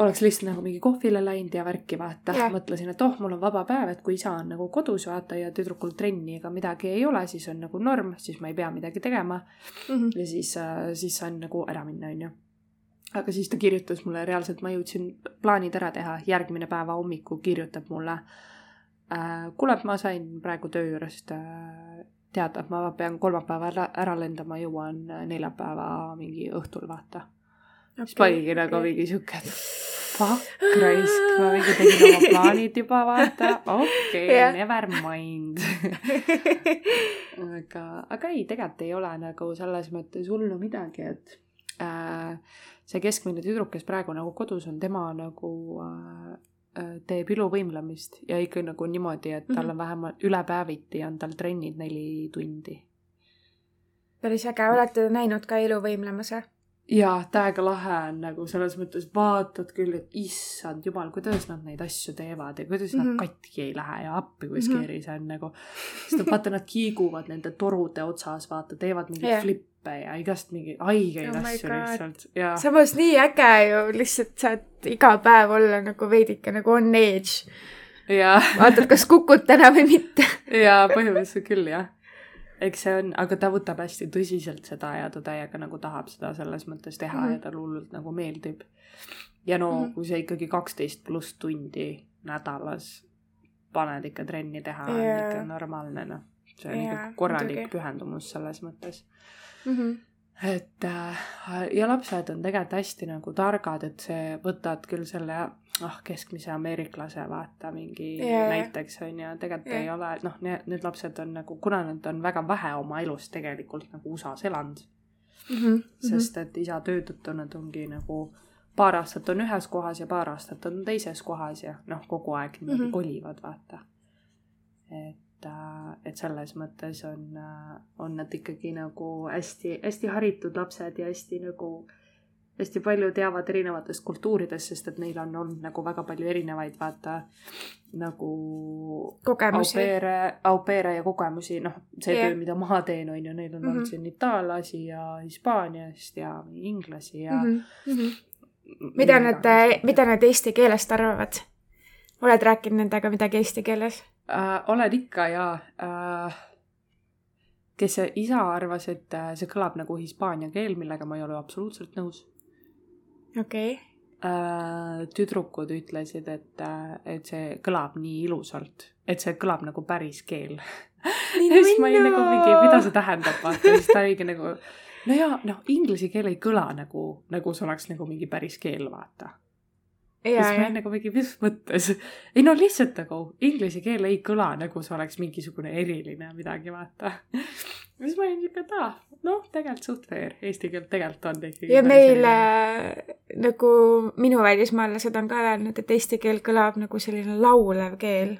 oleks lihtsalt nagu mingi kohvile läinud ja värki vaata mõtlesin, et oh, mul on vaba päev, et kui isa on nagu kodus vaata ja tüdrukul trenni ega midagi ei ole, siis on nagu norm, siis ma ei pea midagi tegema mm. -hmm. ja siis siis saan nagu ära minna, onju aga siis ta kirjutas mulle, reaalselt ma jõudsin plaanid ära teha, järgmine päeva hommikul kirjutab mulle äh,. kuule, ma sain praegu töö juurest äh, teada, et ma pean kolmapäeval ära lendama, jõuan neljapäeva mingi õhtul, vaata okay,. siis ma oligi nagu okay. mingi sihuke, et fuck raisk, ma mingi tegin oma plaanid juba, vaata, okei okay, yeah., never mind aga, aga ei, tegelikult ei ole nagu selles mõttes hullu midagi, et äh, see keskmine tüdruk, kes praegu nagu kodus on, tema nagu äh, äh teeb iluvõimlemist ja ikka nagu niimoodi, et tal mhm. on vähemalt üle päeviti on tal trennid neli tundi. päris äge, olete näinud ka iluvõimlemas või? jaa, täiega lahe on nagu selles mõttes vaatad küll, et issand jumal, kuidas nad neid asju teevad ja kuidas mm -hmm. nad mhm. katki ei lähe ja appi, kui mm -hmm. see on nagu. sest vaata, nad kiiguvad nende torude otsas, vaata, teevad mingeid yeah. flippe ja igast mingeid haigeid oh asju lihtsalt ja. samas nii äge ju, lihtsalt saad iga päev olla nagu veidike nagu on edge. vaatad, kas kukud täna või mitte. jaa, põhimõtteliselt küll jah eks see on, aga ta võtab hästi tõsiselt seda ja ta täiega nagu tahab seda selles mõttes teha mm -hmm. ja talle hullult nagu meeldib. ja no mm -hmm. kui sa ikkagi kaksteist pluss tundi nädalas paned ikka trenni teha yeah., on ikka normaalne noh, see on yeah, ikka korralik muidugi. pühendumus selles mõttes mm. -hmm et äh, ja lapsed on tegelikult hästi nagu targad, et see, võtad küll selle ah, keskmise ameeriklase vaata mingi yeah. näiteks on ju, tegelikult yeah. ei ole, noh, need, lapsed on nagu, kuna nad on väga vähe oma elust tegelikult nagu USA-s elanud mm. -hmm. sest et isa töö tõttu nad ongi nagu paar aastat on ühes kohas ja paar aastat on teises kohas ja noh, kogu aeg niimoodi mm -hmm. kolivad, vaata. et et, et selles mõttes on, on nad ikkagi nagu hästi-hästi haritud lapsed ja hästi nagu, hästi palju teavad erinevatest kultuuridest, sest et neil on olnud nagu väga palju erinevaid, vaata, nagu kogemusi. au pair'e ja kogemusi, noh, see yeah. töö, mida ma teen, on ju, neil on mm -hmm. olnud siin itaallasi ja Hispaaniast ja inglasi ja mm. -hmm. mida nad, mida nad eesti keelest arvavad? oled rääkinud nendega midagi eesti keeles? Äh,? olen ikka ja äh, kes see isa arvas, et äh, see kõlab nagu hispaania keel, millega ma ei ole absoluutselt nõus. okei okay. äh,. tüdrukud ütlesid, et, äh, et see kõlab nii ilusalt, et see kõlab nagu päris keel. ja siis ma olin nagu mingi, mida see tähendab, vaata, siis ta oligi nagu no ja noh, inglise keel ei kõla nagu, nagu see oleks nagu mingi päris keel, vaata ja siis ma olin nagu mingi, mis mõttes? ei no lihtsalt nagu inglise keel ei kõla nagu see oleks mingisugune eriline midagi, vaata. siis ma olin siuke, et aa, noh, tegelikult suht fair, eesti keel tegelikult on ikkagi. ja meil äh, nagu minu välismaalased on ka öelnud, et eesti keel kõlab nagu selline laulev keel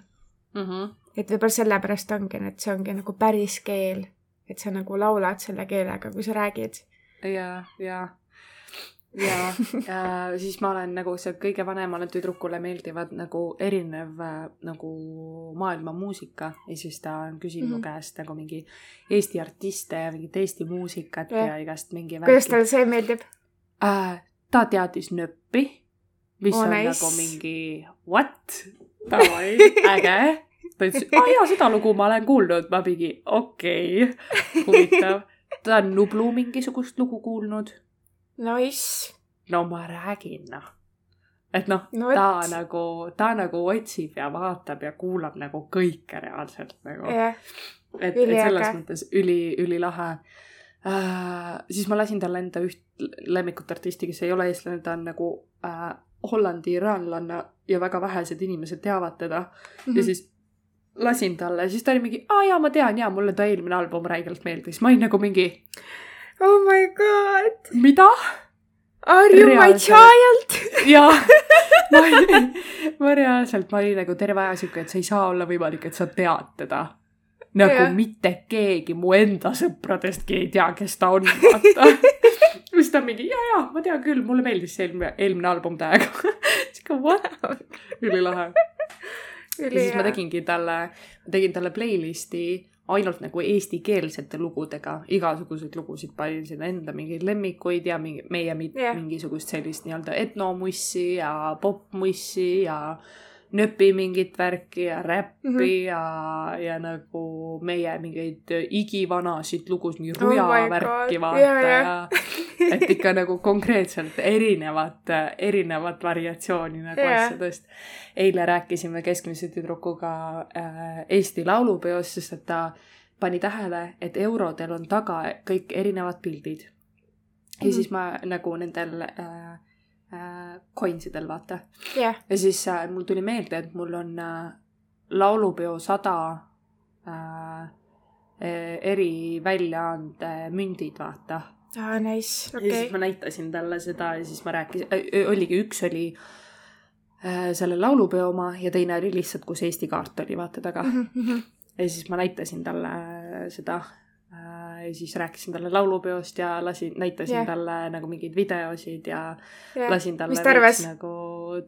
mm. -hmm. et võib-olla sellepärast ongi, et see ongi nagu päris keel, et sa nagu laulad selle keelega, kui sa räägid. ja, ja ja äh, siis ma olen nagu see kõige vanemale tüdrukule meeldivad nagu erinev äh, nagu maailma muusika ja siis ta on küsinud mm -hmm. mu käest nagu mingi Eesti artiste ja mingit Eesti muusikat ja, ja igast mingi kuidas talle see meeldib äh,? ta teadis nööpi, mis oh, on nice. nagu mingi what? davai, äge. ta ütles, aa jaa, seda lugu ma olen kuulnud, ma mingi okei okay., huvitav. ta on Nublu mingisugust lugu kuulnud Nice. no ma räägin, noh. et noh no,, ta et... nagu, ta nagu otsib ja vaatab ja kuulab nagu kõike reaalselt nagu yeah.. et, et selles mõttes üli, ülilahe äh,. siis ma lasin talle enda üht lemmikut artisti, kes ei ole eestlane, ta on nagu äh, Hollandi iraanlanna ja väga vähesed inimesed teavad teda mm. -hmm. ja siis lasin talle, siis ta oli mingi, aa jaa, ma tean jaa, mulle ta eelmine album räigelt meeldis, ma olin nagu mingi oh my god. mida? Are you reaalselt. my child? jaa, ma olin, ma reaalselt, ma olin nagu terve aja siuke, et see ei saa olla võimalik, et sa tead teda. nagu ja. mitte keegi mu enda sõpradestki ei tea, kes ta on, vaata siis ta mingi, ja, ja, ma tean küll, mulle meeldis see eelmine, eelmine album täiega sihuke what? ülilahe. ja siis ma tegingi talle, ma tegin talle playlist'i ainult nagu eestikeelsete lugudega, igasuguseid lugusid panin sinna enda mingeid lemmikuid ja mingi, meie yeah. mingisugust sellist nii-öelda etnomussi ja popmussi ja nööpi mingit värki ja räppi mm -hmm. ja, ja nagu meie mingeid igivanasid lugusid, mingi ruja oh värki vaata yeah, yeah. ja et ikka nagu konkreetselt erinevat, erinevat variatsiooni nagu yeah. asjadest. eile rääkisime keskmise tüdrukuga äh, Eesti Laulupeost, sest et ta pani tähele, et eurodel on taga kõik erinevad pildid. ja mm -hmm. siis ma nagu nendel äh, äh, coinsidel, vaata. Jah, ja siis äh, mul tuli meelde, et mul on äh, laulupeo sada äh, e- eriväljaande mündid, vaata. Aa nice, ja okei. siis ma näitasin talle seda ja siis ma rääkisin äh,, oligi üks oli äh, selle laulupeo oma ja teine oli lihtsalt, kus Eesti kaart oli vaata taga. Mhm. ja siis ma näitasin talle seda äh, ja siis rääkisin talle laulupeost ja lasin, näitasin yeah. talle nagu mingeid videosid ja jah, lasin talle mis ta arvas? nagu,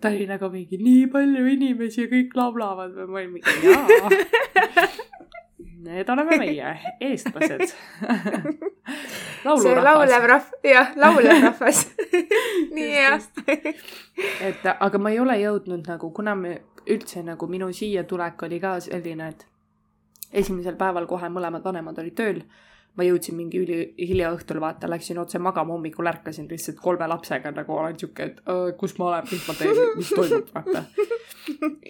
ta oli nagu mingi nii palju inimesi ja kõik laulavad või ma olin mingi jaa. Need oleme meie, eestlased. see laulev. rahv-, jah, laulev rahvas. nii hea. et aga ma ei ole jõudnud nagu, kuna me üldse nagu minu siia tulek oli ka selline, et esimesel päeval kohe mõlemad vanemad olid tööl. Ma jõudsin mingi üli hilja õhtul, vaata, läksin otse magama, hommikul ärkasin lihtsalt kolme lapsega nagu olen siuke, et öö, kus ma olen, mis ma teen, mis toimub, vaata.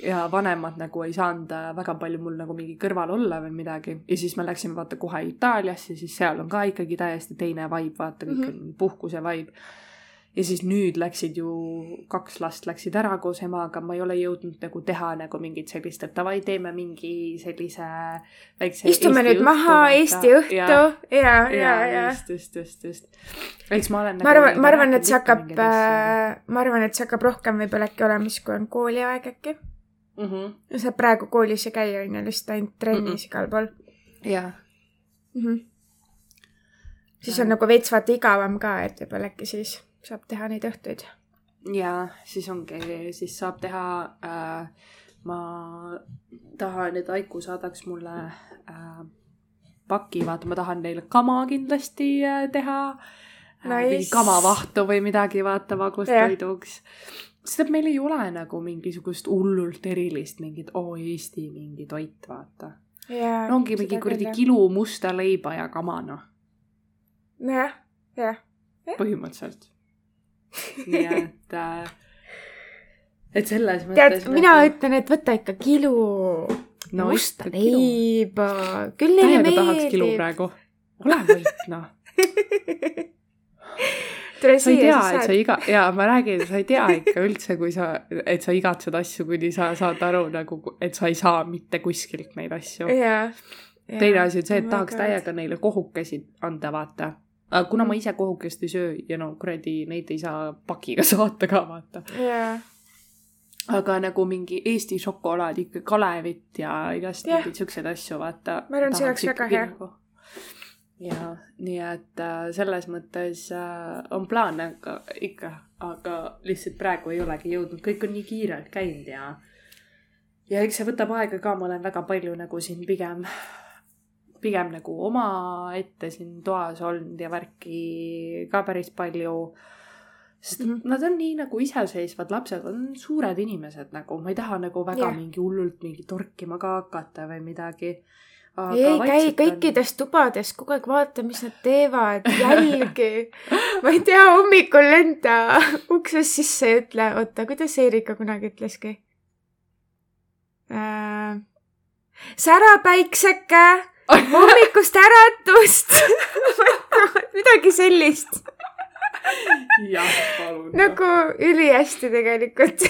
ja vanemad nagu ei saanud äh, väga palju mul nagu mingi kõrval olla või midagi ja siis me läksime vaata kohe Itaaliasse, siis seal on ka ikkagi täiesti teine vibe, vaata kõik on mm -hmm. puhkuse vibe ja siis nüüd läksid ju kaks last läksid ära koos emaga, ma ei ole jõudnud nagu teha nagu mingit sellist, et davai, teeme mingi sellise väikse. istume nüüd maha Eesti õhtu ja, ja, ja, ja., just, just, just, just. eks ma olen. nagu ma arvan, ma arvan, et see hakkab, ma arvan, et see hakkab rohkem võib-olla äkki olema siis, kui on kooliaeg äkki. mm. -hmm. sa praegu koolis ei käi, on ju, lihtsalt ainult trennis igal pool jah, mm. -hmm. siis on nagu veits vaata igavam ka, et võib-olla äkki siis saab teha neid õhtuid. ja siis ongi, siis saab teha äh,. ma tahan, et Aiku saadaks mulle äh, paki, vaata, ma tahan neile kama kindlasti äh, teha äh,. Nice. mingi kamavahtu või midagi, vaata, magustoiduks sest et meil ei ole nagu mingisugust hullult erilist mingit oo Eesti mingi toit, vaata. jaa. no ongi mingi kuradi. kilo musta leiba ja kama, noh, nojah, jah. põhimõtteliselt. Nii et äh,, et selles mõttes. tead, mina ütlen, et võta ikka kilo No musta leiba, küll neile täiega tahaks kilo meeldib. praegu. ole vait, noh. tule sa ei siia, tea, et sa iga, jaa, ma räägin, sa ei tea ikka üldse, kui sa, et sa igatsed asju, kuni sa saad aru nagu, et sa ei saa mitte kuskilt neid asju. jaa. teine asi on see, et tahaks täiega neile kohukesi anda, vaata. Aga kuna ma ise kohukest ei söö ja no kuradi neid ei saa pakiga saata ka, vaata. jaa, aga nagu mingi Eesti šokolaad ikka Kalevit ja igast Jah. mingeid siukseid asju, vaata. Ma arvan, see oleks väga hea. ja nii et äh, selles mõttes äh, on plaan aga ikka, aga lihtsalt praegu ei olegi jõudnud, kõik on nii kiirelt käinud ja ja eks see võtab aega ka, ma olen väga palju nagu siin pigem pigem nagu omaette siin toas olnud ja värki ka päris palju. sest mm. -hmm. nad on nii nagu iseseisvad lapsed, on suured inimesed nagu, ma ei taha nagu väga yeah. mingi hullult mingi torkima ka hakata või midagi. ei käi kõikides tubades kogu aeg vaata, mis nad teevad, jälgi. ma ei tea, hommikul lenda uksest sisse ja ütle, oota, kuidas Erika kunagi ütleski äh,? sära päikseke, hommikust äratust. midagi sellist, jah, palun. nagu ülihästi tegelikult.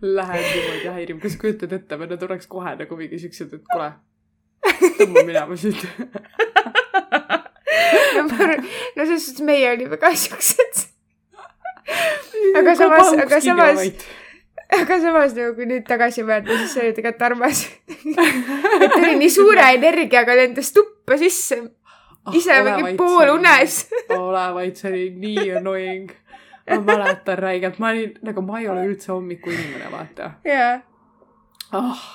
Lähen niimoodi häirima, kas kujutad ette, või nad oleks kohe nagu mingi siuksed, et kuule, tõmba minema siit. no ma arvan, no selles suhtes meie olime ka siuksed. Aga samas- aga samas- aga samas nagu kui nüüd tagasi mõelda, siis see oli tegelikult armas. et tuli nii suure energiaga lendas tuppa sisse, ise mingi poolunes. ole vaid, see oli nii annoying. ma mäletan räigelt, ma olin nagu, ma ei ole üldse hommikuinimene, vaata jaa, oh,.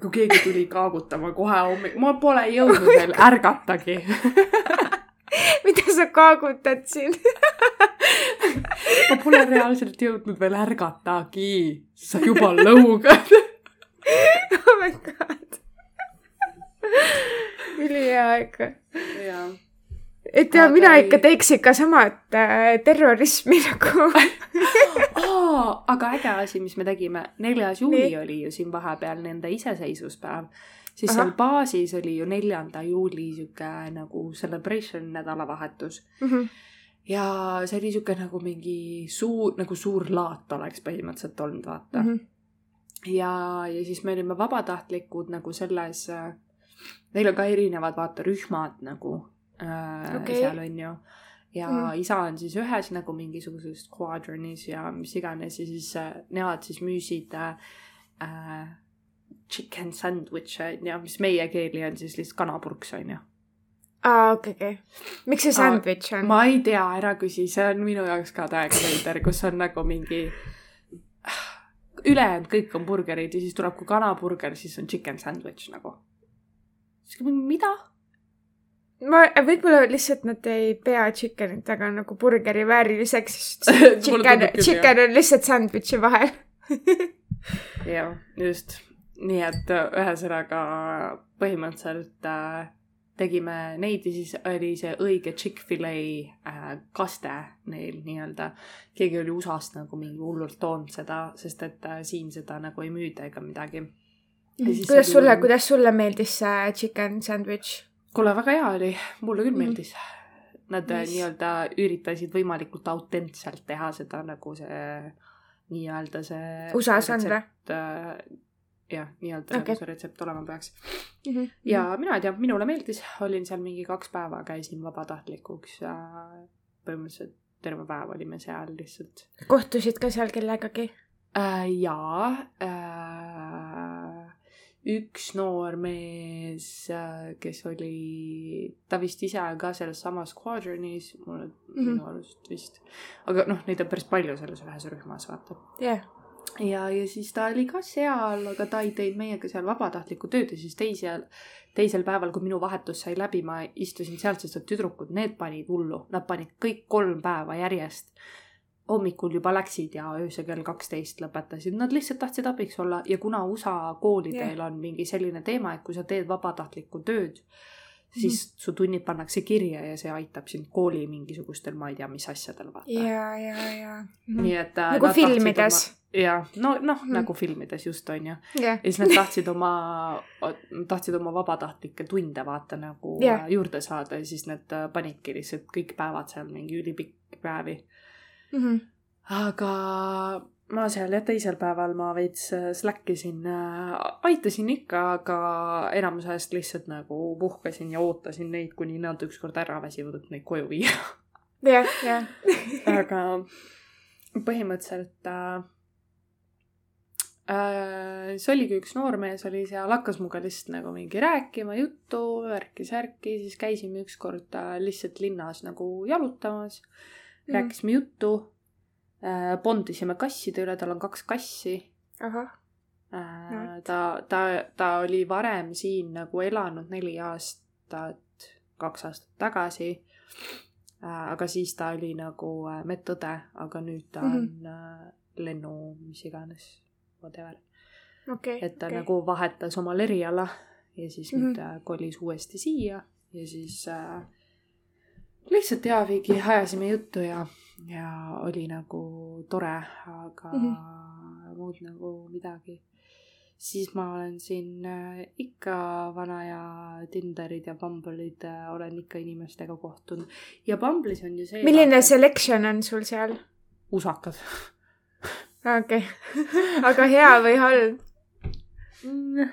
kui keegi tuli kaagutama kohe hommik, ma pole jõudnud veel ärgatagi. mida sa kaagutad siin? ma pole reaalselt jõudnud veel ärgatagi. sa juba lõugad. oh my god. ülihea ikka. jaa et ja Aga mina ei- ikka teeks ikka samad äh, terrorismi nagu. aa, aga äge asi, mis me tegime, neljas juuli Nii. oli ju siin vahepeal nende iseseisvuspäev. Siis Ahah. seal baasis oli ju neljanda juuli sihuke nagu celebration nädalavahetus. Mhm. ja see oli sihuke nagu mingi suur, nagu suur laat oleks põhimõtteliselt olnud, vaata mm. -hmm. ja, ja siis me olime vabatahtlikud nagu selles, neil on ka erinevad, vaata, rühmad nagu äh, okay. seal on ju ja mm. isa on siis ühes nagu mingisuguses squadronis ja mis iganes ja siis äh, nemad siis müüsid äh, äh chicken sandwich'e on ju, mis meie keeli on siis lihtsalt kanapurks on ju aa, okei, okei. miks see sandwich on? ma ei tea, ära küsi, see on minu jaoks ka täiega veider, kus on nagu mingi ülejäänud kõik on burgerid ja siis tuleb, kui kanaburger, siis on chicken sandwich nagu. siis mida? ma, võib-olla lihtsalt nad ei pea chicken'it väga nagu burgeri vääriliseks, sest chicken, chicken on lihtsalt sandwich'i vahel jah, just. Nii et ühesõnaga põhimõtteliselt äh, tegime neid ja siis oli see õige Chick-fil-A äh, kaste neil nii-öelda. keegi oli USA-st nagu mingi hullult toonud seda, sest et äh, siin seda nagu ei müüda ega midagi. kuidas sulle, kuidas sulle meeldis see chicken sandwich? kuule, väga hea oli, mulle küll mm. meeldis. Nad äh, nice. nii-öelda üritasid võimalikult autentselt teha seda nagu see nii-öelda see USA-s on või? Jah, nii-öelda okay. nagu see retsept olema peaks mm. -hmm. ja mina ei tea, minule meeldis, olin seal mingi kaks päeva, käisin vabatahtlikuks ja põhimõtteliselt terve päev olime seal lihtsalt. kohtusid ka seal kellegagi äh,? jaa äh,. üks noor mees, äh, kes oli, ta vist ise on ka selles samas squadronis, mulle mm -hmm. minu arust vist. aga noh, neid on päris palju selles ühes rühmas, vaata. jah yeah ja, ja siis ta oli ka seal, aga ta ei teinud meiega seal vabatahtlikku tööd ja siis teisel, teisel päeval, kui minu vahetus sai läbi, ma istusin sealt, sest et tüdrukud, need panid hullu, nad panid kõik kolm päeva järjest. hommikul juba läksid ja öösel kell kaksteist lõpetasid, nad lihtsalt tahtsid abiks olla ja kuna USA koolidel yeah. on mingi selline teema, et kui sa teed vabatahtlikku tööd, siis -hmm. su tunnid pannakse kirja ja see aitab sind kooli mingisugustel, ma ei tea, mis asjadel vaata. ja, ja, ja. nii et äh,. nagu filmides jah, no noh mm., nagu filmides just on ju yeah.. ja siis nad tahtsid oma, tahtsid oma vabatahtlikke tunde vaata nagu yeah. juurde saada ja siis nad äh, panidki lihtsalt kõik päevad seal mingi ülipikki päevi mm. -hmm. aga ma seal jah, teisel päeval ma veits äh, slack isin äh,, aitasin ikka, aga enamus ajast lihtsalt nagu puhkasin ja ootasin neid, kuni nad ükskord ära väsivad, et neid koju viia. jah, jah. aga põhimõtteliselt äh, äh, see oligi üks noormees oli seal, hakkas minuga lihtsalt nagu mingi rääkima juttu, värki-särki, siis käisime ükskord äh, lihtsalt linnas nagu jalutamas mm., rääkisime juttu äh,, bondisime kasside üle, tal on kaks kassi. ahah äh,. ta, ta, ta oli varem siin nagu elanud neli aastat, kaks aastat tagasi äh,. aga siis ta oli nagu äh, medõde, aga nüüd ta mm -hmm. on äh, lennu, mis iganes whatever okay,. et ta okay. nagu vahetas omal eriala ja siis mm -hmm. nüüd äh, kolis uuesti siia ja siis äh, lihtsalt ja mingi ajasime juttu ja, ja oli nagu tore, aga mm -hmm. muud nagu midagi. siis ma olen siin äh, ikka vana ja Tinderid ja Bumble'id äh, olen ikka inimestega kohtunud ja Bumble'is on ju see. milline selection on sul seal? usakad okei aga hea või halb mm.?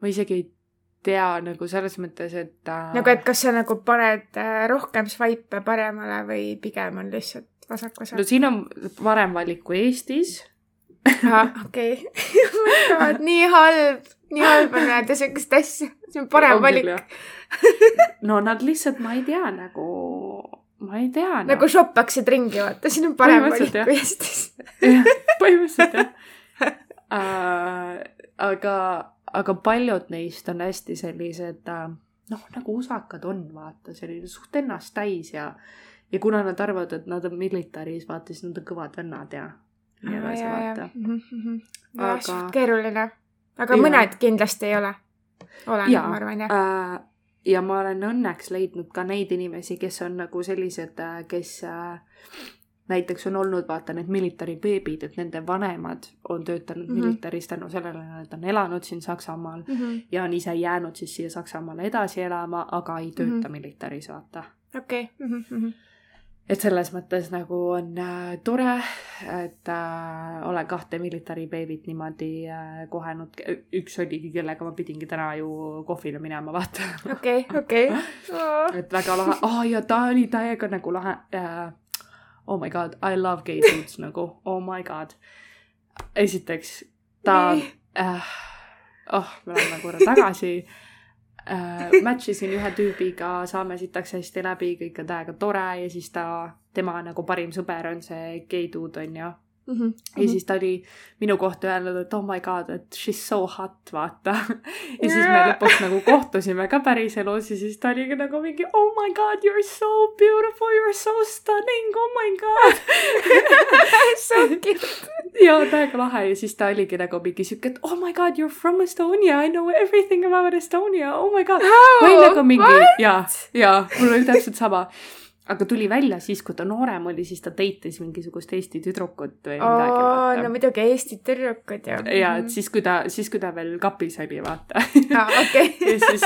ma isegi ei tea nagu selles mõttes, et äh.... nagu, et kas sa nagu paned äh, rohkem swipe'e paremale või pigem on lihtsalt vasak-vasak? no siin on parem valik kui Eestis. okei, nii halb, nii halb on näida siukest asja, see on parem on valik. no nad lihtsalt, ma ei tea nagu ma ei tea no.. nagu shoppaksid ringi, vaata, siin on parem valik kui Eestis põhimõtteliselt jah uh,. aga, aga paljud neist on hästi sellised uh, noh, nagu usakad on, vaata, selline suht ennast täis ja ja kuna nad arvavad, et nad on militaris, vaata, siis nad on kõvad vennad ja nii edasi, vaata. Mhm, mhm. aga. keeruline, aga ja. mõned kindlasti ei ole. olen, ma arvan, jah uh, ja ma olen õnneks leidnud ka neid inimesi, kes on nagu sellised, äh, kes äh, näiteks on olnud, vaata, need military beebid, et nende vanemad on töötanud mm -hmm. militaris tänu sellele, et on elanud siin Saksamaal mm -hmm. ja on ise jäänud siis siia Saksamaale edasi elama, aga ei tööta mm -hmm. militaris, vaata. okei okay. et selles mõttes nagu on äh, tore, et äh, olen kahte military baby't niimoodi äh, kohenud. üks oligi, kellega ma pidingi täna ju kohvile minema, vaata. okei, okei. et väga lahe oh,, ja ta oli täiega nagu lahe äh,. Oh my god, I love gay dudes nagu, oh my god. esiteks, ta äh,, oh, me läheme korra tagasi. Äh, match isin ühe tüübiga, saame sitaks hästi läbi, kõik on täiega tore ja siis ta, tema nagu parim sõber on see gei dude onju Mm -hmm. ja siis ta oli minu kohta öelnud, et oh my god, et she's so hot, vaata. ja siis me lõpuks nagu kohtusime ka päriselus ja siis ta oligi nagu mingi oh my god, you are so beautiful, you are so stunning, oh my god so cute. ja täiega lahe ja siis ta oligi nagu mingi siuke, et oh my god, you are from Estonia, I know everything about Estonia, oh my god. ma olin nagu mingi, ja, ja mul oli täpselt sama aga tuli välja siis, kui ta noorem oli, siis ta date'is mingisugust Eesti tüdrukut või midagi. no muidugi Eesti tüdrukud ju. ja, et siis, kui ta, siis kui ta veel kapis oli, vaata ah,. Okay. ja siis,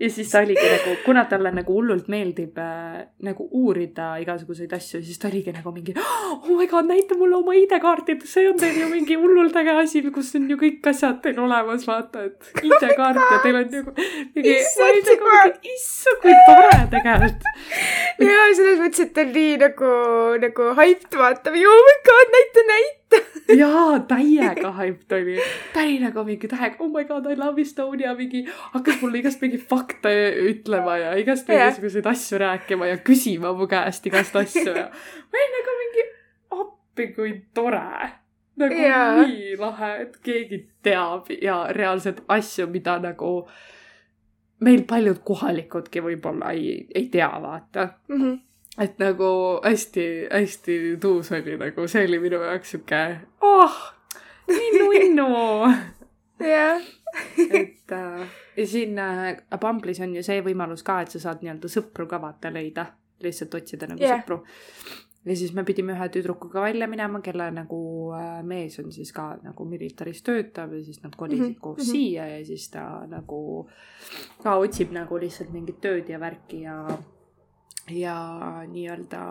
ja siis ta oligi nagu, kuna talle nagu hullult meeldib äh, nagu uurida igasuguseid asju, siis ta oligi nagu mingi oh my god, näita mulle oma ID-kaarti, et see on teil ju mingi hullult äge asi, kus on ju kõik asjad teil olemas, vaata, et ID-kaart oh ja teil on nagu mingi, issand, kui tore tegelikult ja selles mõttes, et ta on nii nagu, nagu hyped vaata või oh my god, näita, näita. jaa, täiega hyped oli. nagu mingi täiega oh my god, I love Estonia mingi, hakkas mulle igast mingi fakte ütlema ja igast mingisuguseid asju rääkima ja küsima mu käest igast asju ja ma olin nagu mingi appi, kui tore nagu ja. nii lahe, et keegi teab ja reaalselt asju, mida nagu meil paljud kohalikudki võib-olla ei, ei tea, vaata mm. -hmm. et nagu hästi-hästi tuus oli nagu, see oli minu jaoks sihuke, oh, nii nunnu. jah. et äh, ja siin äh, Bumble'is on ju see võimalus ka, et sa saad nii-öelda sõpru ka vaata leida, lihtsalt otsida nagu yeah. sõpru ja siis me pidime ühe tüdrukuga välja minema, kelle nagu äh, mees on siis ka nagu militaris töötav ja siis nad kolisid mm -hmm. koos mm -hmm. siia ja siis ta nagu ka otsib nagu lihtsalt mingit tööd ja värki ja, ja nii-öelda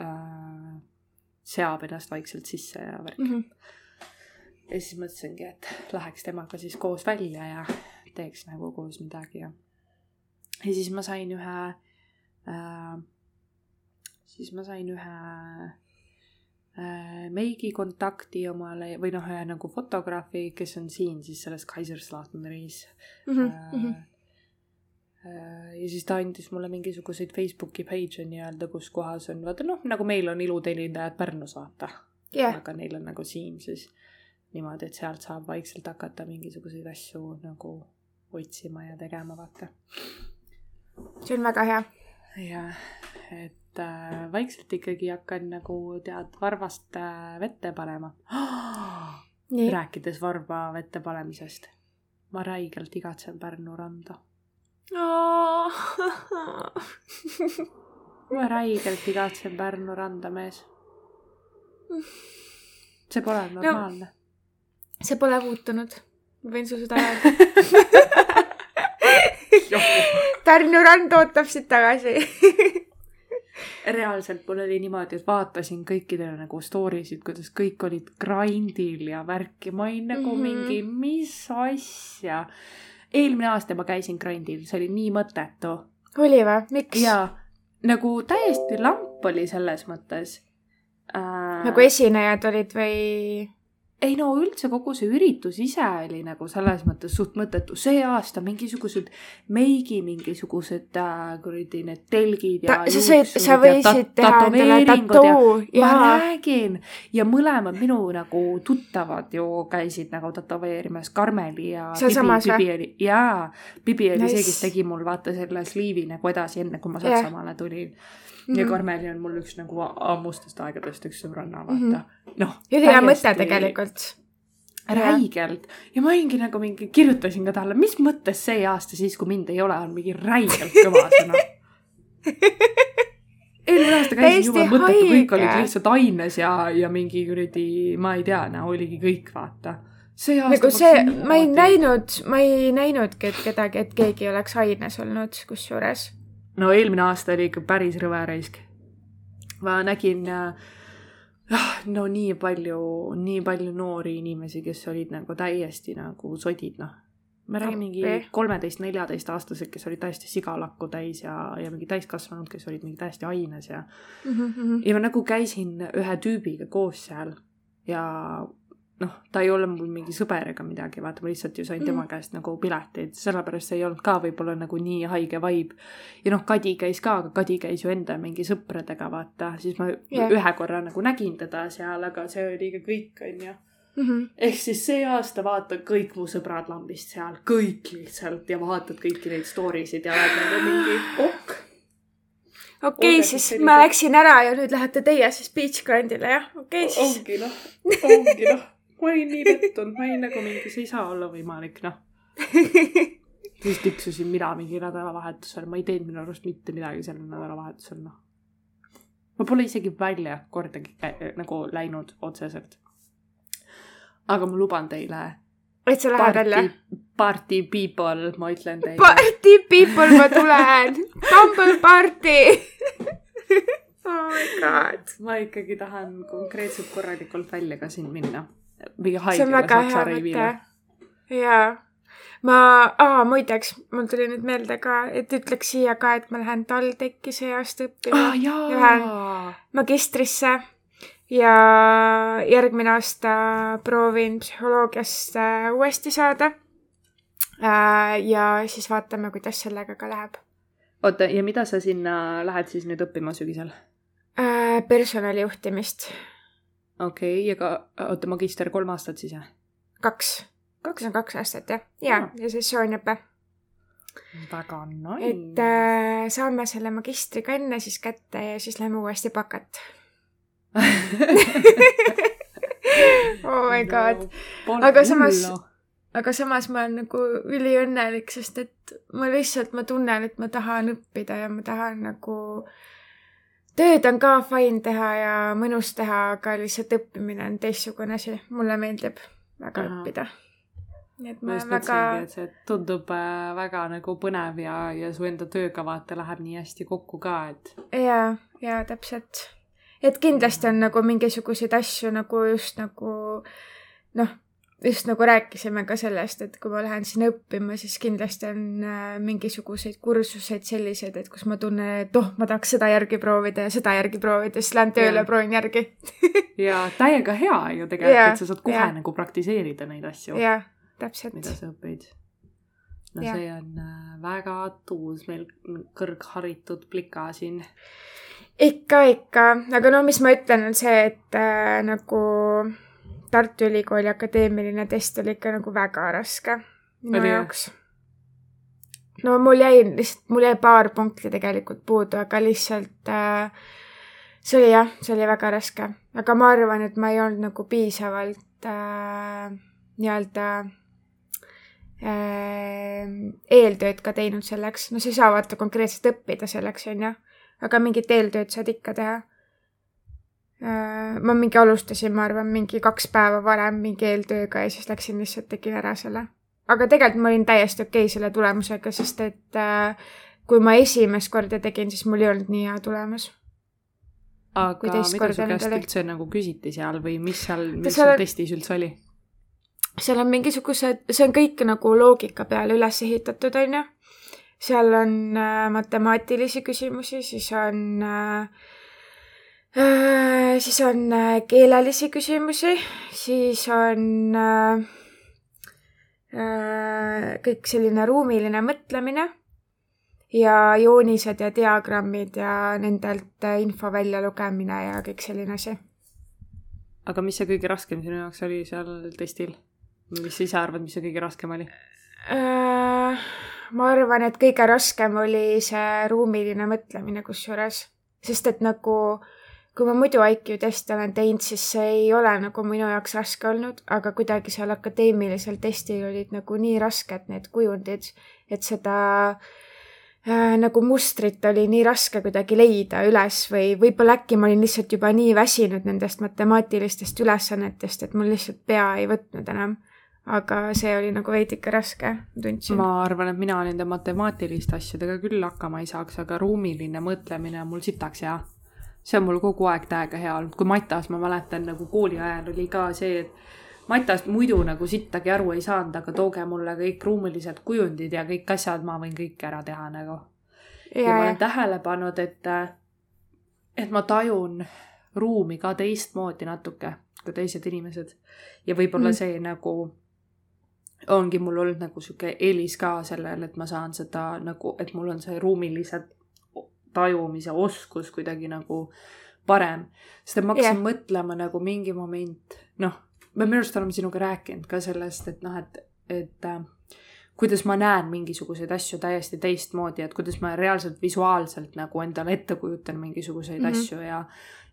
äh, seab ennast vaikselt sisse ja värki mm. -hmm. ja siis mõtlesingi, et läheks temaga siis koos välja ja teeks nagu koos midagi ja, ja siis ma sain ühe äh, siis ma sain ühe äh, meigi kontakti omale või noh, ühe nagu fotograafi, kes on siin siis selles Kaiserslauternis mm. -hmm. Äh, ja siis ta andis mulle mingisuguseid Facebooki page'e nii-öelda, kus kohas on, vaata noh, nagu meil on iluteenindajad Pärnus, vaata yeah.. aga neil on nagu siin siis niimoodi, et sealt saab vaikselt hakata mingisuguseid asju nagu otsima ja tegema, vaata. see on väga hea. jah, et et äh, vaikselt ikkagi hakkan nagu tead varvast äh, vette panema rääkides varba vette panemisest. ma räigelt igatsen Pärnu randa ma räigelt igatsen Pärnu randa, mees. see pole normaalne no,. see pole muutunud. ma võin sulle seda öelda Pärnu rand ootab sind tagasi reaalselt mul oli niimoodi, et vaatasin kõikidele nagu story sid, kuidas kõik olid grindil ja värki, ma olin nagu mm -hmm. mingi, mis asja. eelmine aasta ma käisin grindil, see oli nii mõttetu. oli või, miks? jaa, nagu täiesti lamp oli selles mõttes äh.... nagu esinejad olid või? Ei no üldse kogu see üritus ise oli nagu selles mõttes suht mõttetu, see aasta mingisugused meigi, mingisugused äh, kuradi need telgid ja. sa said, sa võisid teha endale tattoo. ma räägin ja mõlemad minu nagu tuttavad ju käisid nagu tätoveerimas, Karmeli ja. sealsamas või? jaa, Bibi oli nice. see, kes tegi mul vaata selle sliivi nagu edasi, enne kui ma Saksamaale yeah. tulin mm. -hmm. ja Karmeli on mul üks nagu ammustest aegadest üks sõbranna, vaata mm -hmm.. noh. ülihea mõte tegelikult räigelt ja ma olingi nagu mingi, kirjutasin ka talle, mis mõttes see aasta siis, kui mind ei ole, on mingi räigelt kõva sõna eelmine aasta käisin juba mõttetu, kõik olid lihtsalt aines ja, ja mingi kuradi, ma ei tea, no oligi kõik, vaata. see aasta nagu see, ma ei näinud, ma ei näinudki, et kedagi, et keegi oleks aines olnud, kusjuures no eelmine aasta oli ikka päris rõve raisk. ma nägin äh, no nii palju, nii palju noori inimesi, kes olid nagu täiesti nagu sodid, noh. ma räägin mingi kolmeteist, neljateist aastased, kes olid täiesti sigalakku täis ja, ja mingi täiskasvanud, kes olid mingi täiesti aines ja mm. -hmm. ja ma nagu käisin ühe tüübiga koos seal ja noh, ta ei ole mul mingi sõber ega midagi, vaata, ma lihtsalt ju sain tema mm. käest nagu pileteid, sellepärast ei olnud ka võib-olla nagu nii haige vibe. ja noh, Kadi käis ka, aga Kadi käis ju enda mingi sõpradega, vaata, siis ma yeah. ühe korra nagu nägin teda seal, aga see oli ka kõik, onju. Mm -hmm. ehk siis see aasta vaata kõik mu sõbrad lambist seal, kõik lihtsalt ja vaatad kõiki neid story sid ja oled nagu mingi ok okei okay,, siis selline... ma läksin ära ja nüüd lähete teie siis beach grandile jah, okei okay, siis. ongi noh, ongi noh ma olin nii pettunud, ma olin nagu mingi, see ei saa olla võimalik, noh. siis tiksusin mina mingi nädalavahetusel, ma ei teinud minu arust mitte midagi sel nädalavahetusel, noh. ma pole isegi välja kordagi äh, nagu läinud otseselt. aga ma luban teile. et sa lähed välja? Party people, ma ütlen teile. Party people, ma tulen. Tumble party oh my god. ma ikkagi tahan konkreetselt korralikult välja ka siin minna mingi haigele saksa reivile. jaa. ma, aa muideks, mul tuli nüüd meelde ka, et ütleks siia ka, et ma lähen TalTechi see aasta õppima ah,. Lähen magistrisse ja järgmine aasta proovin psühholoogiasse uuesti saada. Äh, ja siis vaatame, kuidas sellega ka läheb. oota, ja mida sa sinna lähed siis nüüd õppima sügisel? Äh, personalijuhtimist okei okay,, ja ka, oota, magister kolm aastat siis jah? kaks. kaks? no kaks aastat jah, ja, ja, ja sessiooniõpe. väga nice. et äh, saame selle magistri ka enne siis kätte ja siis lähme uuesti bakat oh my god no,. aga samas, aga samas ma olen nagu üliõnnelik, sest et ma lihtsalt, ma tunnen, et ma tahan õppida ja ma tahan nagu äh, tööd on ka fine teha ja mõnus teha, aga lihtsalt õppimine on teistsugune asi. mulle meeldib väga Aha. õppida. nii et ma, ma just väga... mõtlesingi, et see tundub äh, väga nagu põnev ja, ja su enda tööga vaata läheb nii hästi kokku ka, et. ja, ja täpselt. et kindlasti on nagu mingisuguseid asju nagu just nagu noh just nagu rääkisime ka sellest, et kui ma lähen sinna õppima, siis kindlasti on äh, mingisuguseid kursuseid selliseid, et kus ma tunnen, et oh, ma tahaks seda järgi proovida ja seda järgi proovida, siis lähen tööle proovin järgi ja täiega hea ju tegelikult, et sa saad kohe ja. nagu praktiseerida neid asju. jah, täpselt. mida sa õpid. no ja. see on äh, väga tuus meil kõrgharitud plika siin. ikka, ikka, aga no mis ma ütlen, on see, et äh, nagu Tartu Ülikooli akadeemiline test oli ikka nagu väga raske minu jaoks. no mul jäi lihtsalt, mul jäi paar punkti tegelikult puudu, aga lihtsalt äh, see oli jah, see oli väga raske, aga ma arvan, et ma ei olnud nagu piisavalt äh, nii-öelda äh, eeltööd ka teinud selleks, no sa ei saa vaata konkreetselt õppida selleks, on ju, aga mingit eeltööd saad ikka teha ma mingi alustasin, ma arvan, mingi kaks päeva varem mingi eeltööga ja siis läksin lihtsalt tegin ära selle. aga tegelikult ma olin täiesti okei okay selle tulemusega, sest et äh, kui ma esimest korda tegin, siis mul ei olnud nii hea tulemus. aga mida su käest üldse nagu küsiti seal või mis seal, mis seal testis üldse oli? seal on mingisugused, see on kõik nagu loogika peale üles ehitatud, on ju. seal on äh, matemaatilisi küsimusi, siis on äh, Äh, siis on äh, keelelisi küsimusi, siis on äh, kõik selline ruumiline mõtlemine ja joonised ja diagrammid ja nendelt info väljalugemine ja kõik selline asi. aga mis see kõige raskem sinu jaoks oli seal testil? mis sa ise arvad, mis see kõige raskem oli? ma arvan, et kõige raskem oli see ruumiline mõtlemine kusjuures, sest et nagu äh, kui ma muidu IQ teste olen teinud, siis see ei ole nagu minu jaoks raske olnud, aga kuidagi seal akadeemilisel testil olid nagu nii rasked need kujundid, et seda äh, nagu mustrit oli nii raske kuidagi leida üles või võib-olla äkki ma olin lihtsalt juba nii väsinud nendest matemaatilistest ülesannetest, et mul lihtsalt pea ei võtnud enam. aga see oli nagu veidike raske, tundsin. ma arvan, et mina nende matemaatiliste asjadega küll hakkama ei saaks, aga ruumiline mõtlemine on mul sitaks hea. See on mul kogu aeg täiega hea olnud, kui matas, ma mäletan nagu kooli ajal oli ka see, et matast muidu nagu sittagi aru ei saanud, aga tooge mulle kõik ruumilised kujundid ja kõik asjad, ma võin kõik ära teha nagu. ja, ma olen tähele pannud, et, et ma tajun ruumi ka teistmoodi natuke kui teised inimesed. ja võib-olla mm. see nagu ongi mul olnud nagu sihuke eelis ka sellel, et ma saan seda nagu, et mul on see ruumilise tajumise oskus kuidagi nagu parem. sest et ma hakkasin yeah. mõtlema nagu mingi moment, noh, me minu arust oleme sinuga rääkinud ka sellest, et noh, et, et äh, kuidas ma näen mingisuguseid asju täiesti teistmoodi, et kuidas ma reaalselt visuaalselt nagu endale ette kujutan mingisuguseid mm -hmm. asju ja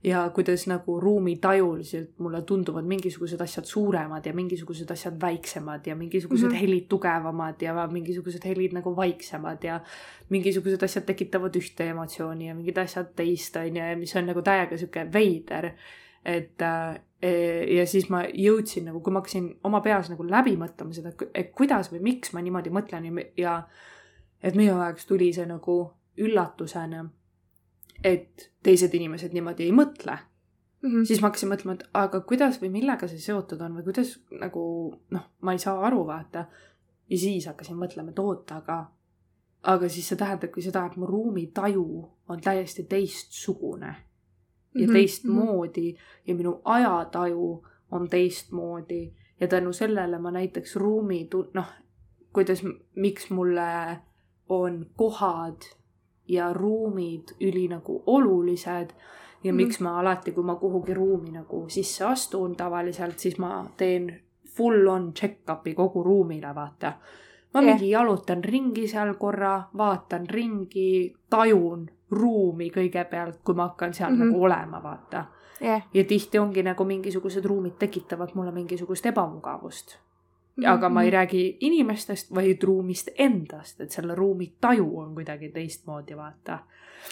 ja kuidas nagu ruumitajuliselt mulle tunduvad mingisugused asjad suuremad ja mingisugused asjad väiksemad ja mingisugused mm -hmm. helid tugevamad ja mingisugused helid nagu vaiksemad ja mingisugused asjad tekitavad ühte emotsiooni ja mingid asjad teist, on ju, ja mis on nagu täiega sihuke veider. et äh, ja siis ma jõudsin nagu, kui ma hakkasin oma peas nagu läbi mõtlema seda, et kuidas või miks ma niimoodi mõtlen ja et minu jaoks tuli see nagu üllatusena et teised inimesed niimoodi ei mõtle mm. -hmm. siis ma hakkasin mõtlema, et aga kuidas või millega see seotud on või kuidas nagu noh, ma ei saa aru, vaata. ja siis hakkasin mõtlema, et oota, aga, aga siis see tähendabki seda, et mu ruumitaju on täiesti teistsugune ja -hmm. teistmoodi ja minu ajataju on teistmoodi ja tänu sellele ma näiteks ruumi, noh, kuidas, miks mulle on kohad ja ruumid üli nagu olulised ja miks ma alati, kui ma kuhugi ruumi nagu sisse astun tavaliselt, siis ma teen full on check-up'i kogu ruumile, vaata. Ma yeah. mingi jalutan ringi seal korra, vaatan ringi, tajun ruumi kõigepealt, kui ma hakkan seal mm -hmm. nagu olema, vaata yeah.. ja tihti ongi nagu mingisugused ruumid tekitavad mulle mingisugust ebamugavust aga ma ei mhm. räägi inimestest, vaid ruumist endast, et selle ruumi taju on kuidagi teistmoodi, vaata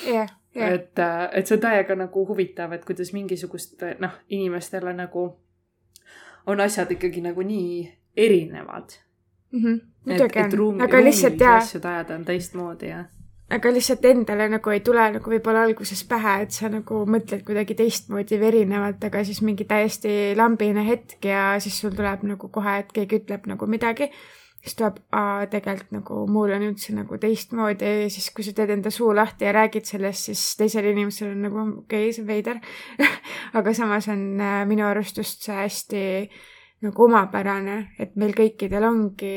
yeah,. Yeah. et, äh, et see on täiega nagu huvitav, et kuidas mingisugust noh, inimestele nagu on asjad ikkagi nagu nii erinevad mm. -hmm. on, aga lihtsalt jaa. asju tajada on teistmoodi ja aga lihtsalt endale nagu ei tule nagu võib-olla alguses pähe, et sa nagu mõtled kuidagi teistmoodi või erinevalt, aga siis mingi täiesti lambine hetk ja siis sul tuleb nagu kohe, et keegi ütleb nagu midagi. siis tuleb, aa, tegelikult nagu mul on üldse nagu teistmoodi ja siis, kui sa teed enda suu lahti ja räägid sellest, siis teisel inimesel on nagu okei okay,, see on veider aga samas on äh, minu arust just see hästi nagu omapärane, et meil kõikidel ongi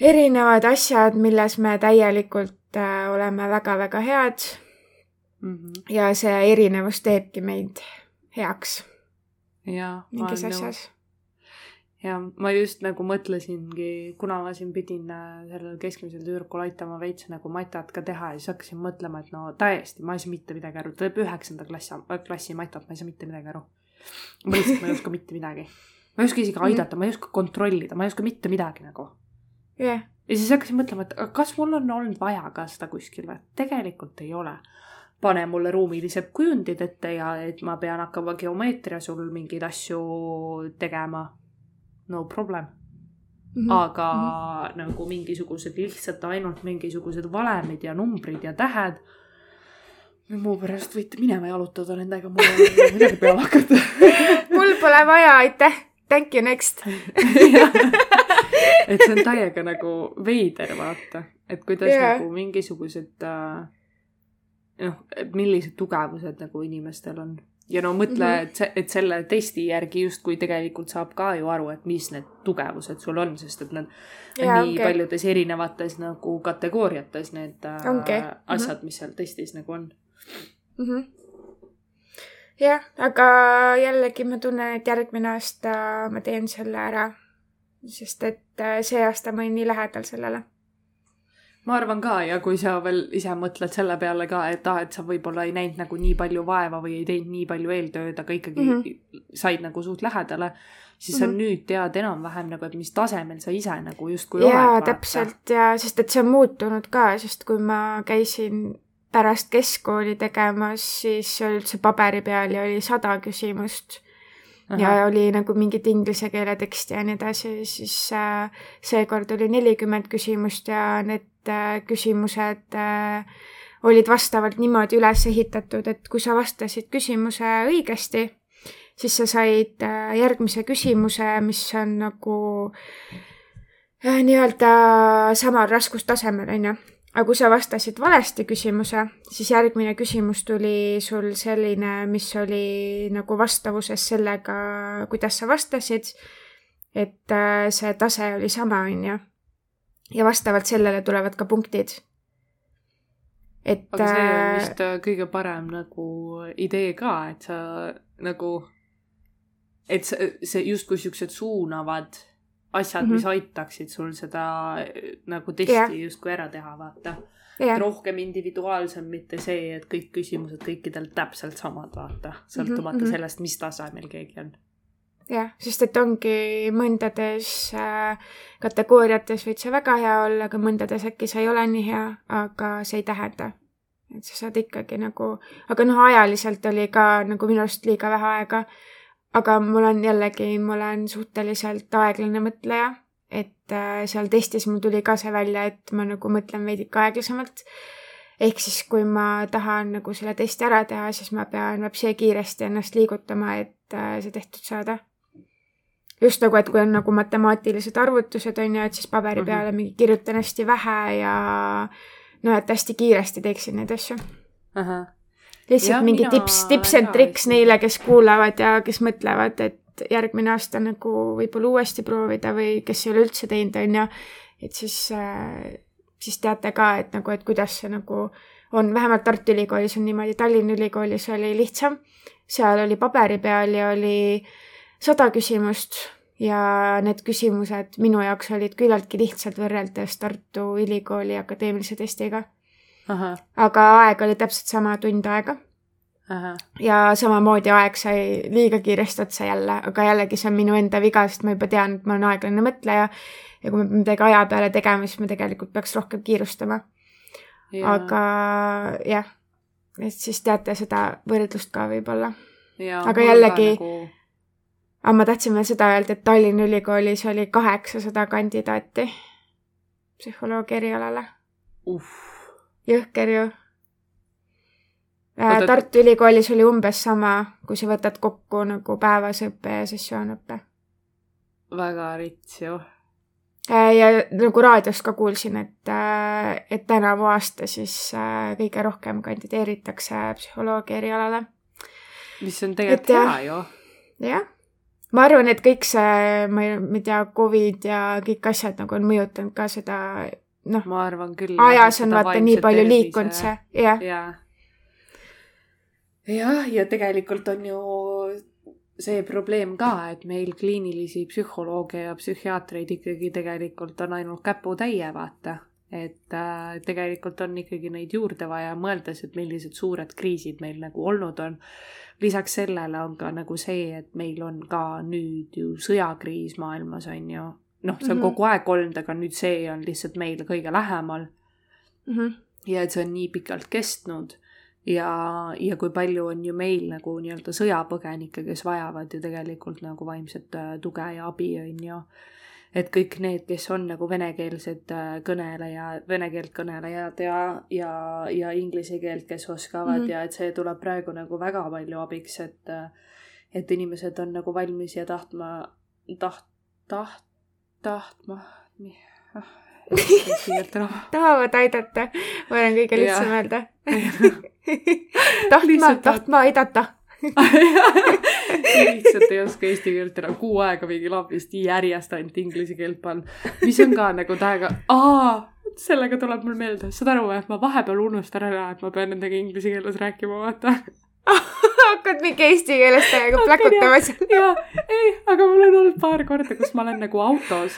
erinevad asjad, milles me täielikult äh, oleme väga-väga head mm. -hmm. ja see erinevus teebki meid heaks. mingis asjas. ja ma just nagu mõtlesingi, kuna ma siin pidin äh, sellel keskmisel tüdrukul aitama veits nagu matat ka teha ja siis hakkasin mõtlema, et no täiesti, ma ei saa mitte midagi aru, ta teeb üheksanda klassi, klassi matat, ma ei saa mitte midagi aru. Ma lihtsalt, ma ei oska mitte midagi. ma ei oska isegi aidata, ma ei oska kontrollida, ma ei oska mitte midagi nagu yeah.. ja siis hakkasin mõtlema, et kas mul on olnud vaja ka seda kuskil või, tegelikult ei ole. pane mulle ruumilised kujundid ette ja et ma pean hakkama geomeetria sul mingeid asju tegema. no problem mm. -hmm. aga mm -hmm. nagu mingisugused lihtsalt ainult mingisugused valemid ja numbrid ja tähed muu pärast võite minema jalutada nendega, mul ei ole midagi peale hakata mul pole vaja, aitäh, thank you next et see on täiega nagu veider vaata, et kuidas yeah. nagu mingisugused äh, noh, et millised tugevused nagu inimestel on. ja no mõtle mm, -hmm. et see, et selle testi järgi justkui tegelikult saab ka ju aru, et mis need tugevused sul on, sest et nad yeah, nii okay. paljudes erinevates nagu kategooriates need äh, okay. asjad mm, -hmm. mis seal testis nagu on mm. -hmm jah, aga jällegi ma tunnen, et järgmine aasta ma teen selle ära sest et äh, see aasta ma olin nii lähedal sellele. ma arvan ka ja kui sa veel ise mõtled selle peale ka, et ah,, et sa võib-olla ei näinud nagu nii palju vaeva või ei teinud nii palju eeltööd, aga ikkagi mm -hmm. said nagu suht lähedale, siis sa mm -hmm. nüüd tead enam-vähem nagu, et mis tasemel sa ise nagu justkui oled. jaa, täpselt ja, sest et see on muutunud ka, sest kui ma käisin pärast keskkooli tegemas, siis oli üldse paberi peal ja oli sada küsimust. Ja oli nagu mingit inglise keele teksti ja nii edasi, siis äh, seekord oli nelikümmend küsimust ja need äh, küsimused äh, olid vastavalt niimoodi üles ehitatud, et kui sa vastasid küsimuse õigesti, siis sa said äh, järgmise küsimuse, mis on nagu äh, nii-öelda samal raskustasemel, on ju aga kui sa vastasid valesti küsimuse, siis järgmine küsimus tuli sul selline, mis oli nagu vastavuses sellega, kuidas sa vastasid. et äh, see tase oli sama, on ju. ja vastavalt sellele tulevad ka punktid. et. aga see on äh, vist äh, kõige parem nagu idee ka, et sa nagu, et see, see justkui siuksed suunavad asjad mm, -hmm. mis mhm. aitaksid sul seda nagu testi yeah. justkui ära teha, vaata yeah.. rohkem individuaalsem, mitte see, et kõik küsimused kõikidel täpselt samad, vaata, sõltumata mm -hmm. sellest, mis tasemel keegi on. jah, sest et ongi mõndades äh, kategooriates võid sa väga hea olla, aga mõndades äkki sa ei ole nii hea, aga see ei tähenda, et sa saad ikkagi nagu, aga noh, ajaliselt oli ka nagu minu arust liiga vähe aega aga mul on jällegi, ma olen suhteliselt aeglane mõtleja, et äh, seal testis mul tuli ka see välja, et ma nagu mõtlen veidike aeglasemalt. ehk siis, kui ma tahan nagu selle testi ära teha, siis ma pean vapsi kiiresti ennast liigutama, et äh, see tehtud saada. just nagu, et kui on nagu matemaatilised arvutused, on ju, et siis paberi mhm. peale mingi kirjutan hästi vähe ja no et hästi kiiresti teeksin neid asju. ahah lihtsalt mingi tips, tips and tricks neile, kes kuulavad ja kes mõtlevad, et järgmine aasta nagu võib-olla uuesti proovida või kes ei ole üldse teinud, on ju. et siis, äh, siis teate ka, et nagu, et kuidas see nagu on, vähemalt Tartu Ülikoolis on niimoodi, Tallinna Ülikoolis oli lihtsam. seal oli paberi peal ja oli sada küsimust ja need küsimused minu jaoks olid küllaltki lihtsad võrreldes Tartu Ülikooli akadeemilise testiga aga aeg oli täpselt sama tund aega. ja samamoodi aeg sai liiga kiiresti otsa jälle, aga jällegi see on minu enda viga, sest ma juba tean, et ma olen aeglane mõtleja. ja kui me peame midagi aja peale tegema, siis me tegelikult peaks rohkem kiirustama. aga jah, et siis teate seda võrdlust ka võib-olla. aga jällegi nagu... aga ma tahtsin veel seda öelda, et Tallinna Ülikoolis oli kaheksasada kandidaati psühholoogia erialale. uh jõhker ju äh,. Tartu Ülikoolis oli umbes sama, kui sa võtad kokku nagu päevase õppe ja sessioonõppe. väga rits ju äh,. ja nagu raadiost ka kuulsin, et äh,, et tänavu aasta siis kõige rohkem kandideeritakse psühholoogia erialale. mis on tegelikult et, hea ju. jah ma arvan, et kõik see, ma ei, ma ei tea, Covid ja kõik asjad nagu on mõjutanud ka seda noh, ma arvan küll. ajas on vaata nii palju liikunud see, jah. jah, jah, ja tegelikult on ju see probleem ka, et meil kliinilisi psühholooge ja psühhiaatreid ikkagi tegelikult on ainult käputäie, vaata. et äh, tegelikult on ikkagi neid juurde vaja, mõeldes, et millised suured kriisid meil nagu olnud on. lisaks sellele on ka nagu see, et meil on ka nüüd ju sõjakriis maailmas, on ju noh, see on mm -hmm. kogu aeg olnud, aga nüüd see on lihtsalt meile kõige lähemal mm. -hmm. ja et see on nii pikalt kestnud ja, ja kui palju on ju meil nagu nii-öelda sõjapõgenikke, kes vajavad ju tegelikult nagu vaimset äh, tuge ja abi, on ju. et kõik need, kes on nagu venekeelsed äh, kõneleja, vene keelt kõnelejad ja, ja, ja inglise keelt, kes oskavad mm -hmm. ja et see tuleb praegu nagu väga palju abiks, et, äh, et inimesed on nagu valmis ja tahtma, taht-, taht-, tahtma, ah, tahavad aidata, ma olen kõige lihtsam öelda. Tahtma, tahtma aidata. Lihtsalt ei oska eesti keelt enam kuu aega mingi lambist järjest ainult inglise keelt panna. mis on ka nagu täiega, aa, sellega tuleb mul meelde, saad aru, et ma vahepeal unustan ära, et ma pean nendega inglise keeles rääkima, vaata hakkad mingi eesti keeles täiega pläkutama seal. jaa, ei, aga mul on olnud paar korda, kus ma olen nagu autos,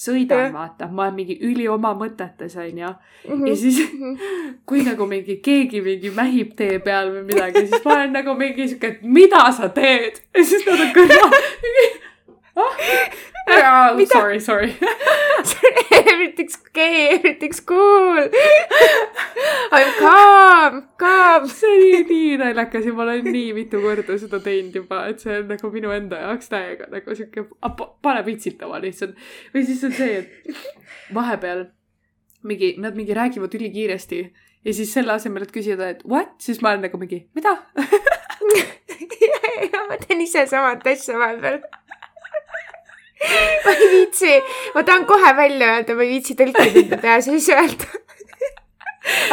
sõidan, vaata, ma olen mingi ülioma mõtetes, onju. Mhm, ja siis, mhm. kui nagu mingi keegi mingi mähib tee peal või midagi, siis ma olen nagu mingi sihuke, et mida sa teed? ja siis nad on kõrval mingi oh, sorry, sorry. everything's okay, everything's cool. I m calm, calm. see oli nii naljakas ja ma olen nii mitu korda seda teinud juba, et see on nagu minu enda jaoks täiega nagu sihuke, paneb itsitama lihtsalt. või siis on see, et vahepeal mingi, nad mingi räägivad ülikiiresti ja siis selle asemel, et küsida, et what, siis ma olen nagu mingi, mida ja, ja ma teen ise samat asja vahepeal ma ei viitsi, ma tahan kohe välja öelda, ma ei viitsi tõlkida enda peas ja siis öelda.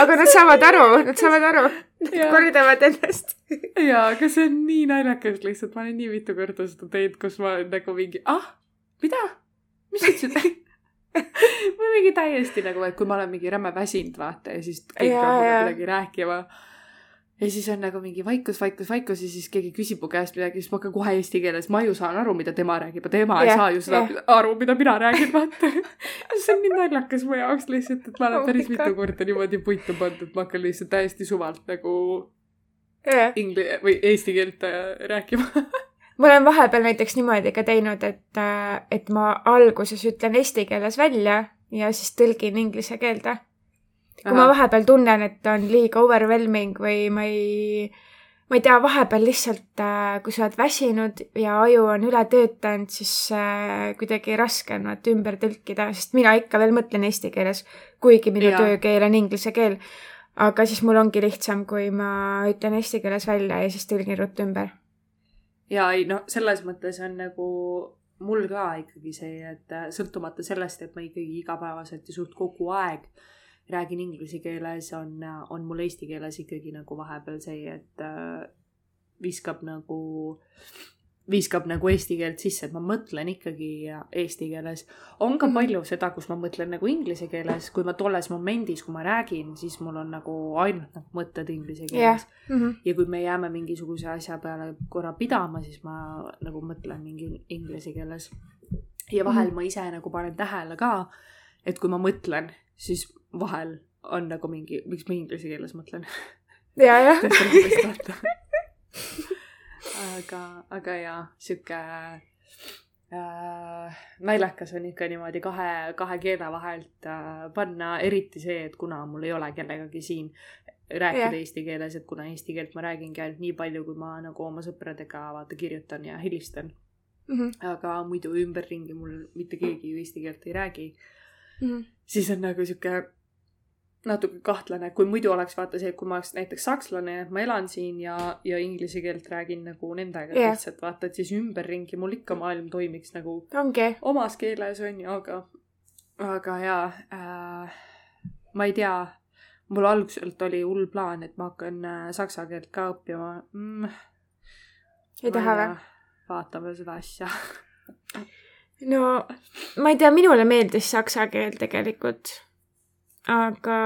Aga nad saavad aru, nad saavad aru. Nad kordavad ennast. jaa, aga see on nii naljakas lihtsalt, ma olen nii mitu korda seda teinud, kus ma olen nagu mingi, ah, mida? mis sa ütlesid? Või mingi täiesti nagu, et kui ma olen mingi räme väsinud, vaata, ja siis hakkab mulle midagi rääkima ja siis on nagu mingi vaikus, vaikus, vaikus ja siis keegi küsib mu käest midagi, siis ma hakkan kohe eesti keeles, ma ju saan aru, mida tema räägib, aga tema yeah, ei saa ju seda yeah. aru, mida mina räägin, vaata. See on nii naljakas mu jaoks lihtsalt, et ma olen oh päris mitu korda niimoodi puitu pannud, et ma hakkan lihtsalt täiesti suvalt nagu yeah. ingli- või eesti keelt äh, rääkima. Ma olen vahepeal näiteks niimoodi ka teinud, et, äh, et ma alguses ütlen eesti keeles välja ja siis tõlgin inglise keelde kui Aha. ma vahepeal tunnen, et on liiga overwhelming või ma ei, ma ei tea, vahepeal lihtsalt, äh, kui sa oled väsinud ja aju on üle töötanud, siis äh, kuidagi raske on vaata ümber tõlkida, sest mina ikka veel mõtlen eesti keeles, kuigi minu ja. töökeel on inglise keel. aga siis mul ongi lihtsam, kui ma ütlen eesti keeles välja ja siis tõlgin ruttu ümber. ja ei no selles mõttes on nagu mul ka ikkagi see, et äh, sõltumata sellest, et ma ikkagi igapäevaselt ja suht kogu aeg äh, räägin inglise keeles, on, on mul eesti keeles ikkagi nagu vahepeal see, et äh, viskab nagu, viskab nagu eesti keelt sisse, et ma mõtlen ikkagi eesti keeles. on ka mhm. palju seda, kus ma mõtlen nagu inglise keeles, kui ma tolles momendis, kui ma räägin, siis mul on nagu ainult nagu mõtted inglise keeles yeah.. Mm -hmm. ja kui me jääme mingisuguse asja peale korra pidama, siis ma nagu mõtlen mingi inglise keeles. ja vahel mm -hmm. ma ise nagu panen tähele ka, et kui ma mõtlen, siis vahel on nagu mingi, miks ma inglise keeles mõtlen. ja, jah. aga, aga jaa, sihuke äh, naljakas on ikka niimoodi kahe, kahe keele vahelt äh, panna, eriti see, et kuna mul ei ole kellegagi siin rääkida yeah. eesti keeles, et kuna eesti keelt ma räägingi ainult nii palju, kui ma nagu oma sõpradega vaata kirjutan ja helistan mm. -hmm. aga muidu ümberringi mul mitte keegi ju eesti keelt ei räägi mm. -hmm. Siis on nagu sihuke natuke kahtlane, kui muidu oleks vaata see, et kui ma oleks näiteks sakslane, ma elan siin ja, ja inglise keelt räägin nagu nendega yeah. lihtsalt vaata, et siis ümberringi mul ikka maailm toimiks nagu Ongi. omas keeles on ju, aga, aga jaa äh,, ma ei tea, mul alguselt oli hull plaan, et ma hakkan äh, saksa keelt ka õppima mm,. ei taha või? vaatame seda asja no ma ei tea, minule meeldis saksa keel tegelikult aga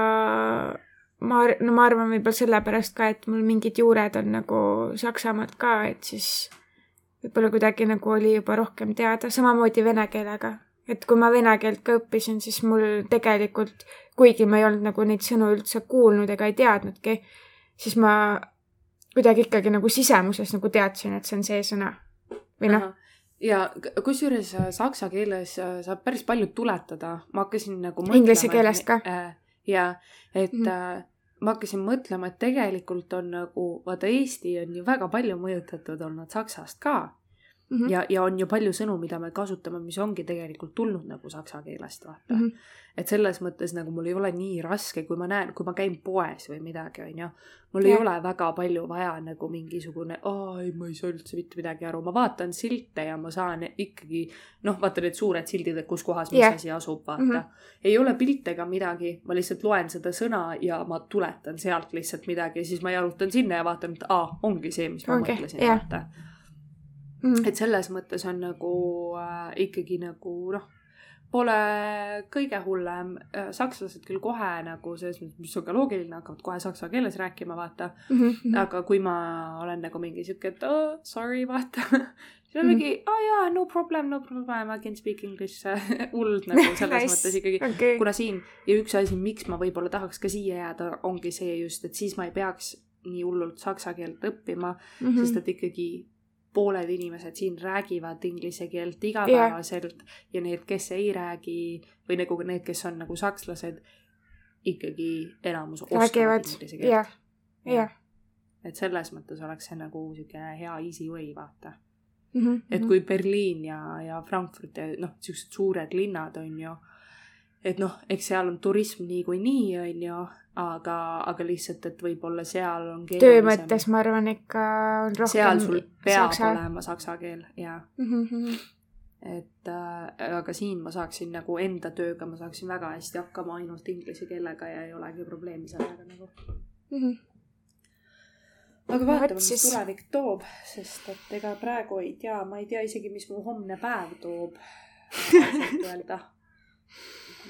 ma, no ma arvan võib-olla sellepärast ka, et mul mingid juured on nagu Saksamaalt ka, et siis võib-olla kuidagi nagu oli juba rohkem teada, samamoodi vene keelega. et kui ma vene keelt ka õppisin, siis mul tegelikult, kuigi ma ei olnud nagu neid sõnu üldse kuulnud ega ei teadnudki, siis ma kuidagi ikkagi nagu sisemuses nagu teadsin, et see on see sõna. või noh ja kusjuures äh, saksa keeles äh, saab päris palju tuletada, ma hakkasin nagu Inglise keelest ka äh,? jaa, et mm. äh, ma hakkasin mõtlema, et tegelikult on nagu, vaata Eesti on ju väga palju mõjutatud olnud Saksast ka mm. -hmm. ja, ja on ju palju sõnu, mida me kasutame, mis ongi tegelikult tulnud nagu saksa keelest, vaata mm. -hmm. et selles mõttes nagu mul ei ole nii raske, kui ma näen, kui ma käin poes või midagi, on ju. mul ja. ei ole väga palju vaja nagu mingisugune, aa ei, ma ei saa üldse mitte midagi aru, ma vaatan silte ja ma saan ikkagi, noh, vaata need suured sildid, et kus kohas mis yeah. asi asub, vaata mm. -hmm. ei ole pilte ega midagi, ma lihtsalt loen seda sõna ja ma tuletan sealt lihtsalt midagi ja siis ma jalutan sinna ja vaatan, et aa, ongi see, mis ma okay. mõtlesin yeah., vaata mm.. et selles mõttes on nagu äh, ikkagi nagu noh, pole kõige hullem. Äh, sakslased küll kohe nagu selles mõttes, mis on ka loogiline, hakkavad kohe saksa keeles rääkima, vaata mm. -hmm. aga kui ma olen nagu mingi sihuke, et oh, sorry, vaata siis on mingi, aa oh, jaa, no problem, no problem, I can speak english hullult nagu selles nice. mõttes ikkagi okay., kuna siin ja üks asi, miks ma võib-olla tahaks ka siia jääda, ongi see just, et siis ma ei peaks nii hullult saksa keelt õppima mm, -hmm. sest et ikkagi pooled inimesed siin räägivad inglise keelt igapäevaselt yeah. ja need, kes ei räägi või nagu need, kes on nagu sakslased, ikkagi enamus oskavad inglise keelt. jah, jah. et selles mõttes oleks see nagu sihuke hea easy way, vaata mm. -hmm. et kui Berliin ja, ja Frankfurt ja noh, siuksed suured linnad on ju, et noh, eks seal on turism niikuinii, on ju, aga, aga lihtsalt, et võib-olla seal on töö mõttes ma arvan ikka on rohkem seal sul peab saksa. olema saksa keel, jaa mm. -hmm. et äh, aga siin ma saaksin nagu enda tööga, ma saaksin väga hästi hakkama ainult inglise keelega ja ei olegi probleemi sellega nagu mm. -hmm aga vaatame, mis tulevik toob, sest et ega praegu ei tea, ma ei tea isegi, mis mu homne päev toob, ausalt öelda.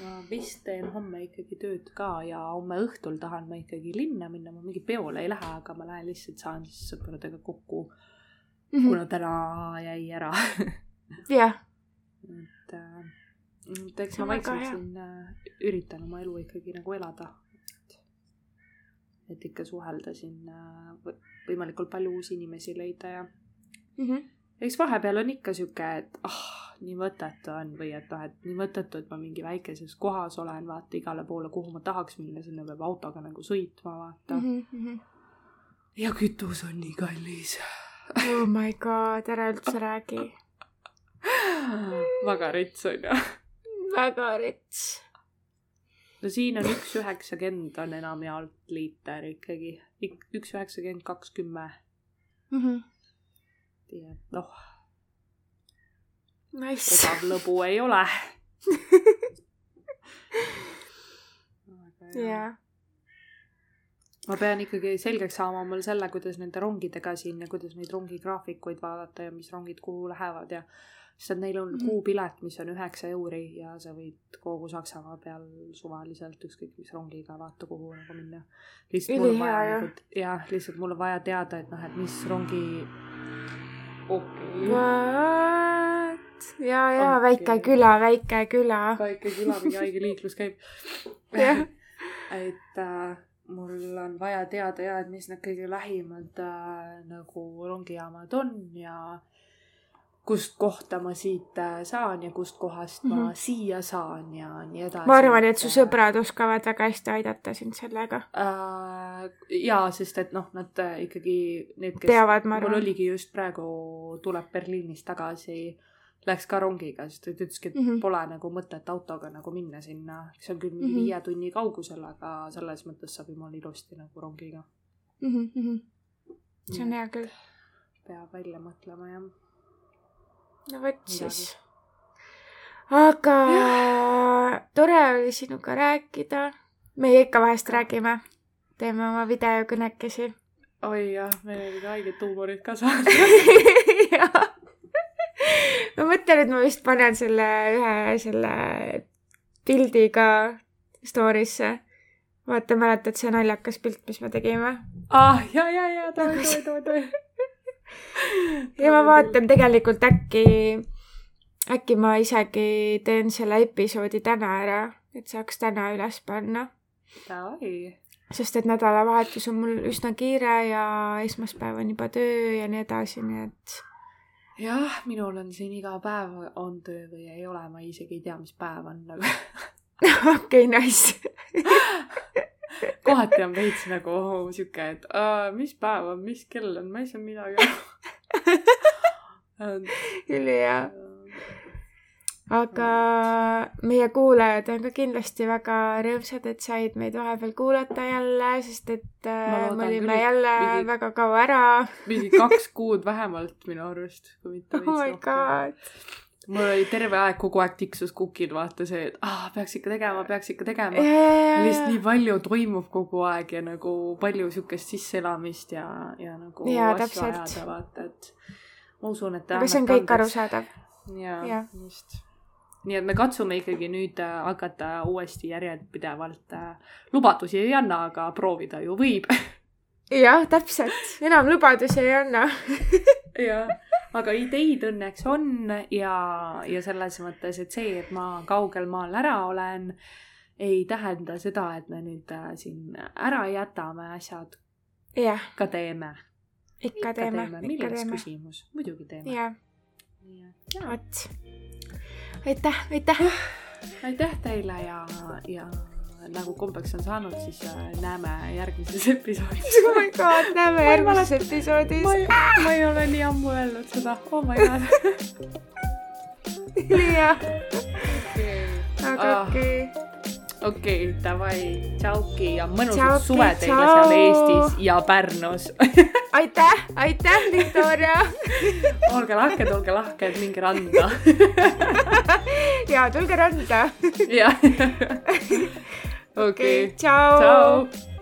Ma vist teen homme ikkagi tööd ka ja homme õhtul tahan ma ikkagi linna minna, ma mingi peole ei lähe, aga ma lähen lihtsalt saan siis sõpradega kokku mm, -hmm. kuna täna jäi ära jah. et, äh, et eks ma vaikselt siin äh, üritan oma elu ikkagi nagu elada et ikka suhelda siin äh, võimalikult palju uusi inimesi leida ja mm. -hmm. eks vahepeal on ikka sihuke, et ah nii mõttetu on või et noh, et nii mõttetu, et ma mingi väikeses kohas olen, vaata igale poole, kuhu ma tahaks minna, sinna peab autoga nagu sõitma, vaata mm. -hmm. ja kütus on nii kallis. oh my god, ära üldse räägi väga rits on ju. väga rits no siin on üks üheksakümmend on enamjaolt liiter ikkagi, üks üheksakümmend, kaks kümme. Mhm. nii et noh. Nice. odav lõbu ei ole jaa. ma pean ikkagi selgeks saama mul selle, kuidas nende rongidega siin ja kuidas neid rongigraafikuid vaadata ja mis rongid kuhu lähevad ja sest et neil on mm. kuupilet, mis on üheksa euri ja sa võid kogu Saksamaa peal suvaliselt ükskõik mis rongiga vaata kuhu nagu minna. lihtsalt mul on vaja nagu, jah, lihtsalt mul on vaja teada, et noh, et mis rongi. okei okay.. Ja, ja okay. väike küla, väike küla. väike küla, mingi haige liiklus käib et äh, mul on vaja teada ja, et mis need kõige lähimad äh, nagu rongijaamad on ja kust kohta ma siit äh, saan ja kust kohast mm -hmm. ma siia saan ja nii edasi. ma arvan, et su sõbrad oskavad väga hästi aidata sind sellega äh,. jaa, sest et noh, nad äh, ikkagi, need, kes teavad, ma mul oligi just praegu, tuleb Berliinist tagasi, läks ka rongiga, sest ta ütleski, et mm -hmm. pole nagu mõtet autoga nagu minna sinna. see on küll mingi mm -hmm. viie tunni kaugusel, aga selles mõttes saab jumala ilusti nagu rongiga mm. -hmm. see on hea küll. peab välja mõtlema, jah no vot siis. aga tore oli sinuga rääkida. meie ikka vahest räägime, teeme oma videokõnekesi. oi jah, meil olid haiged tuumorid ka saanud ma mõtlen, et ma vist panen selle ühe selle pildi ka story'sse. vaata, mäletad see naljakas pilt, mis me tegime? ah, ja, ja, ja, davai, davai, davai, davai ja ma vaatan tegelikult äkki, äkki ma isegi teen selle episoodi täna ära, et saaks täna üles panna. sest et nädalavahetus on mul üsna kiire ja esmaspäev on juba töö ja nii edasi, nii et. Jah, minul on siin iga päev on töö või ei ole, ma isegi ei tea, mis päev on nagu okei, nice. Kohati on veits nagu oh, sihuke, et uh, mis päev on, mis kell on, ma ei saa midagi aru. Ülihea. Aga meie kuulajad on ka kindlasti väga rõõmsad, et said meid vahepeal kuulata jälle, sest et äh, me olime jälle mingi, väga kaua ära. mingi kaks kuud vähemalt minu arust, kui mitte veits oh rohkem mul oli terve aeg kogu aeg tiksus kukil vaata see, et ah, peaks ikka tegema, peaks ikka tegema yeah.. lihtsalt nii palju toimub kogu aeg ja nagu palju siukest sisseelamist ja, ja nagu ja, asju ajada, vaata, et ma usun, et. aga see on kõik arusaadav. jaa ja., just. Nii et me katsume ikkagi nüüd äh, hakata uuesti järjepidevalt äh,, lubadusi ei anna, aga proovida ju võib jah, täpselt, enam lubadusi ei anna jah aga ideid õnneks on ja, ja selles mõttes, et see, et ma kaugel maal ära olen, ei tähenda seda, et me nüüd äh, siin ära jätame asjad. ka teeme. ikka teeme. milles küsimus, muidugi teeme. jah. vot. Aitäh, aitäh. aitäh teile ja, ja nagu kombeks on saanud, siis äh, näeme järgmises episoodis oh my god, näeme järgmises episoodis. ma ei ole nii ammu öelnud seda, oh my god. jah. aga ah. okei okay okei okay,, davai, tšauki ja mõnusat suve teile seal Eestis ja Pärnus. Aitäh, aitäh, Viktoria! Olge lahked, olge lahked, minge randa. Ja tulge randa. Jah. okei. tšau.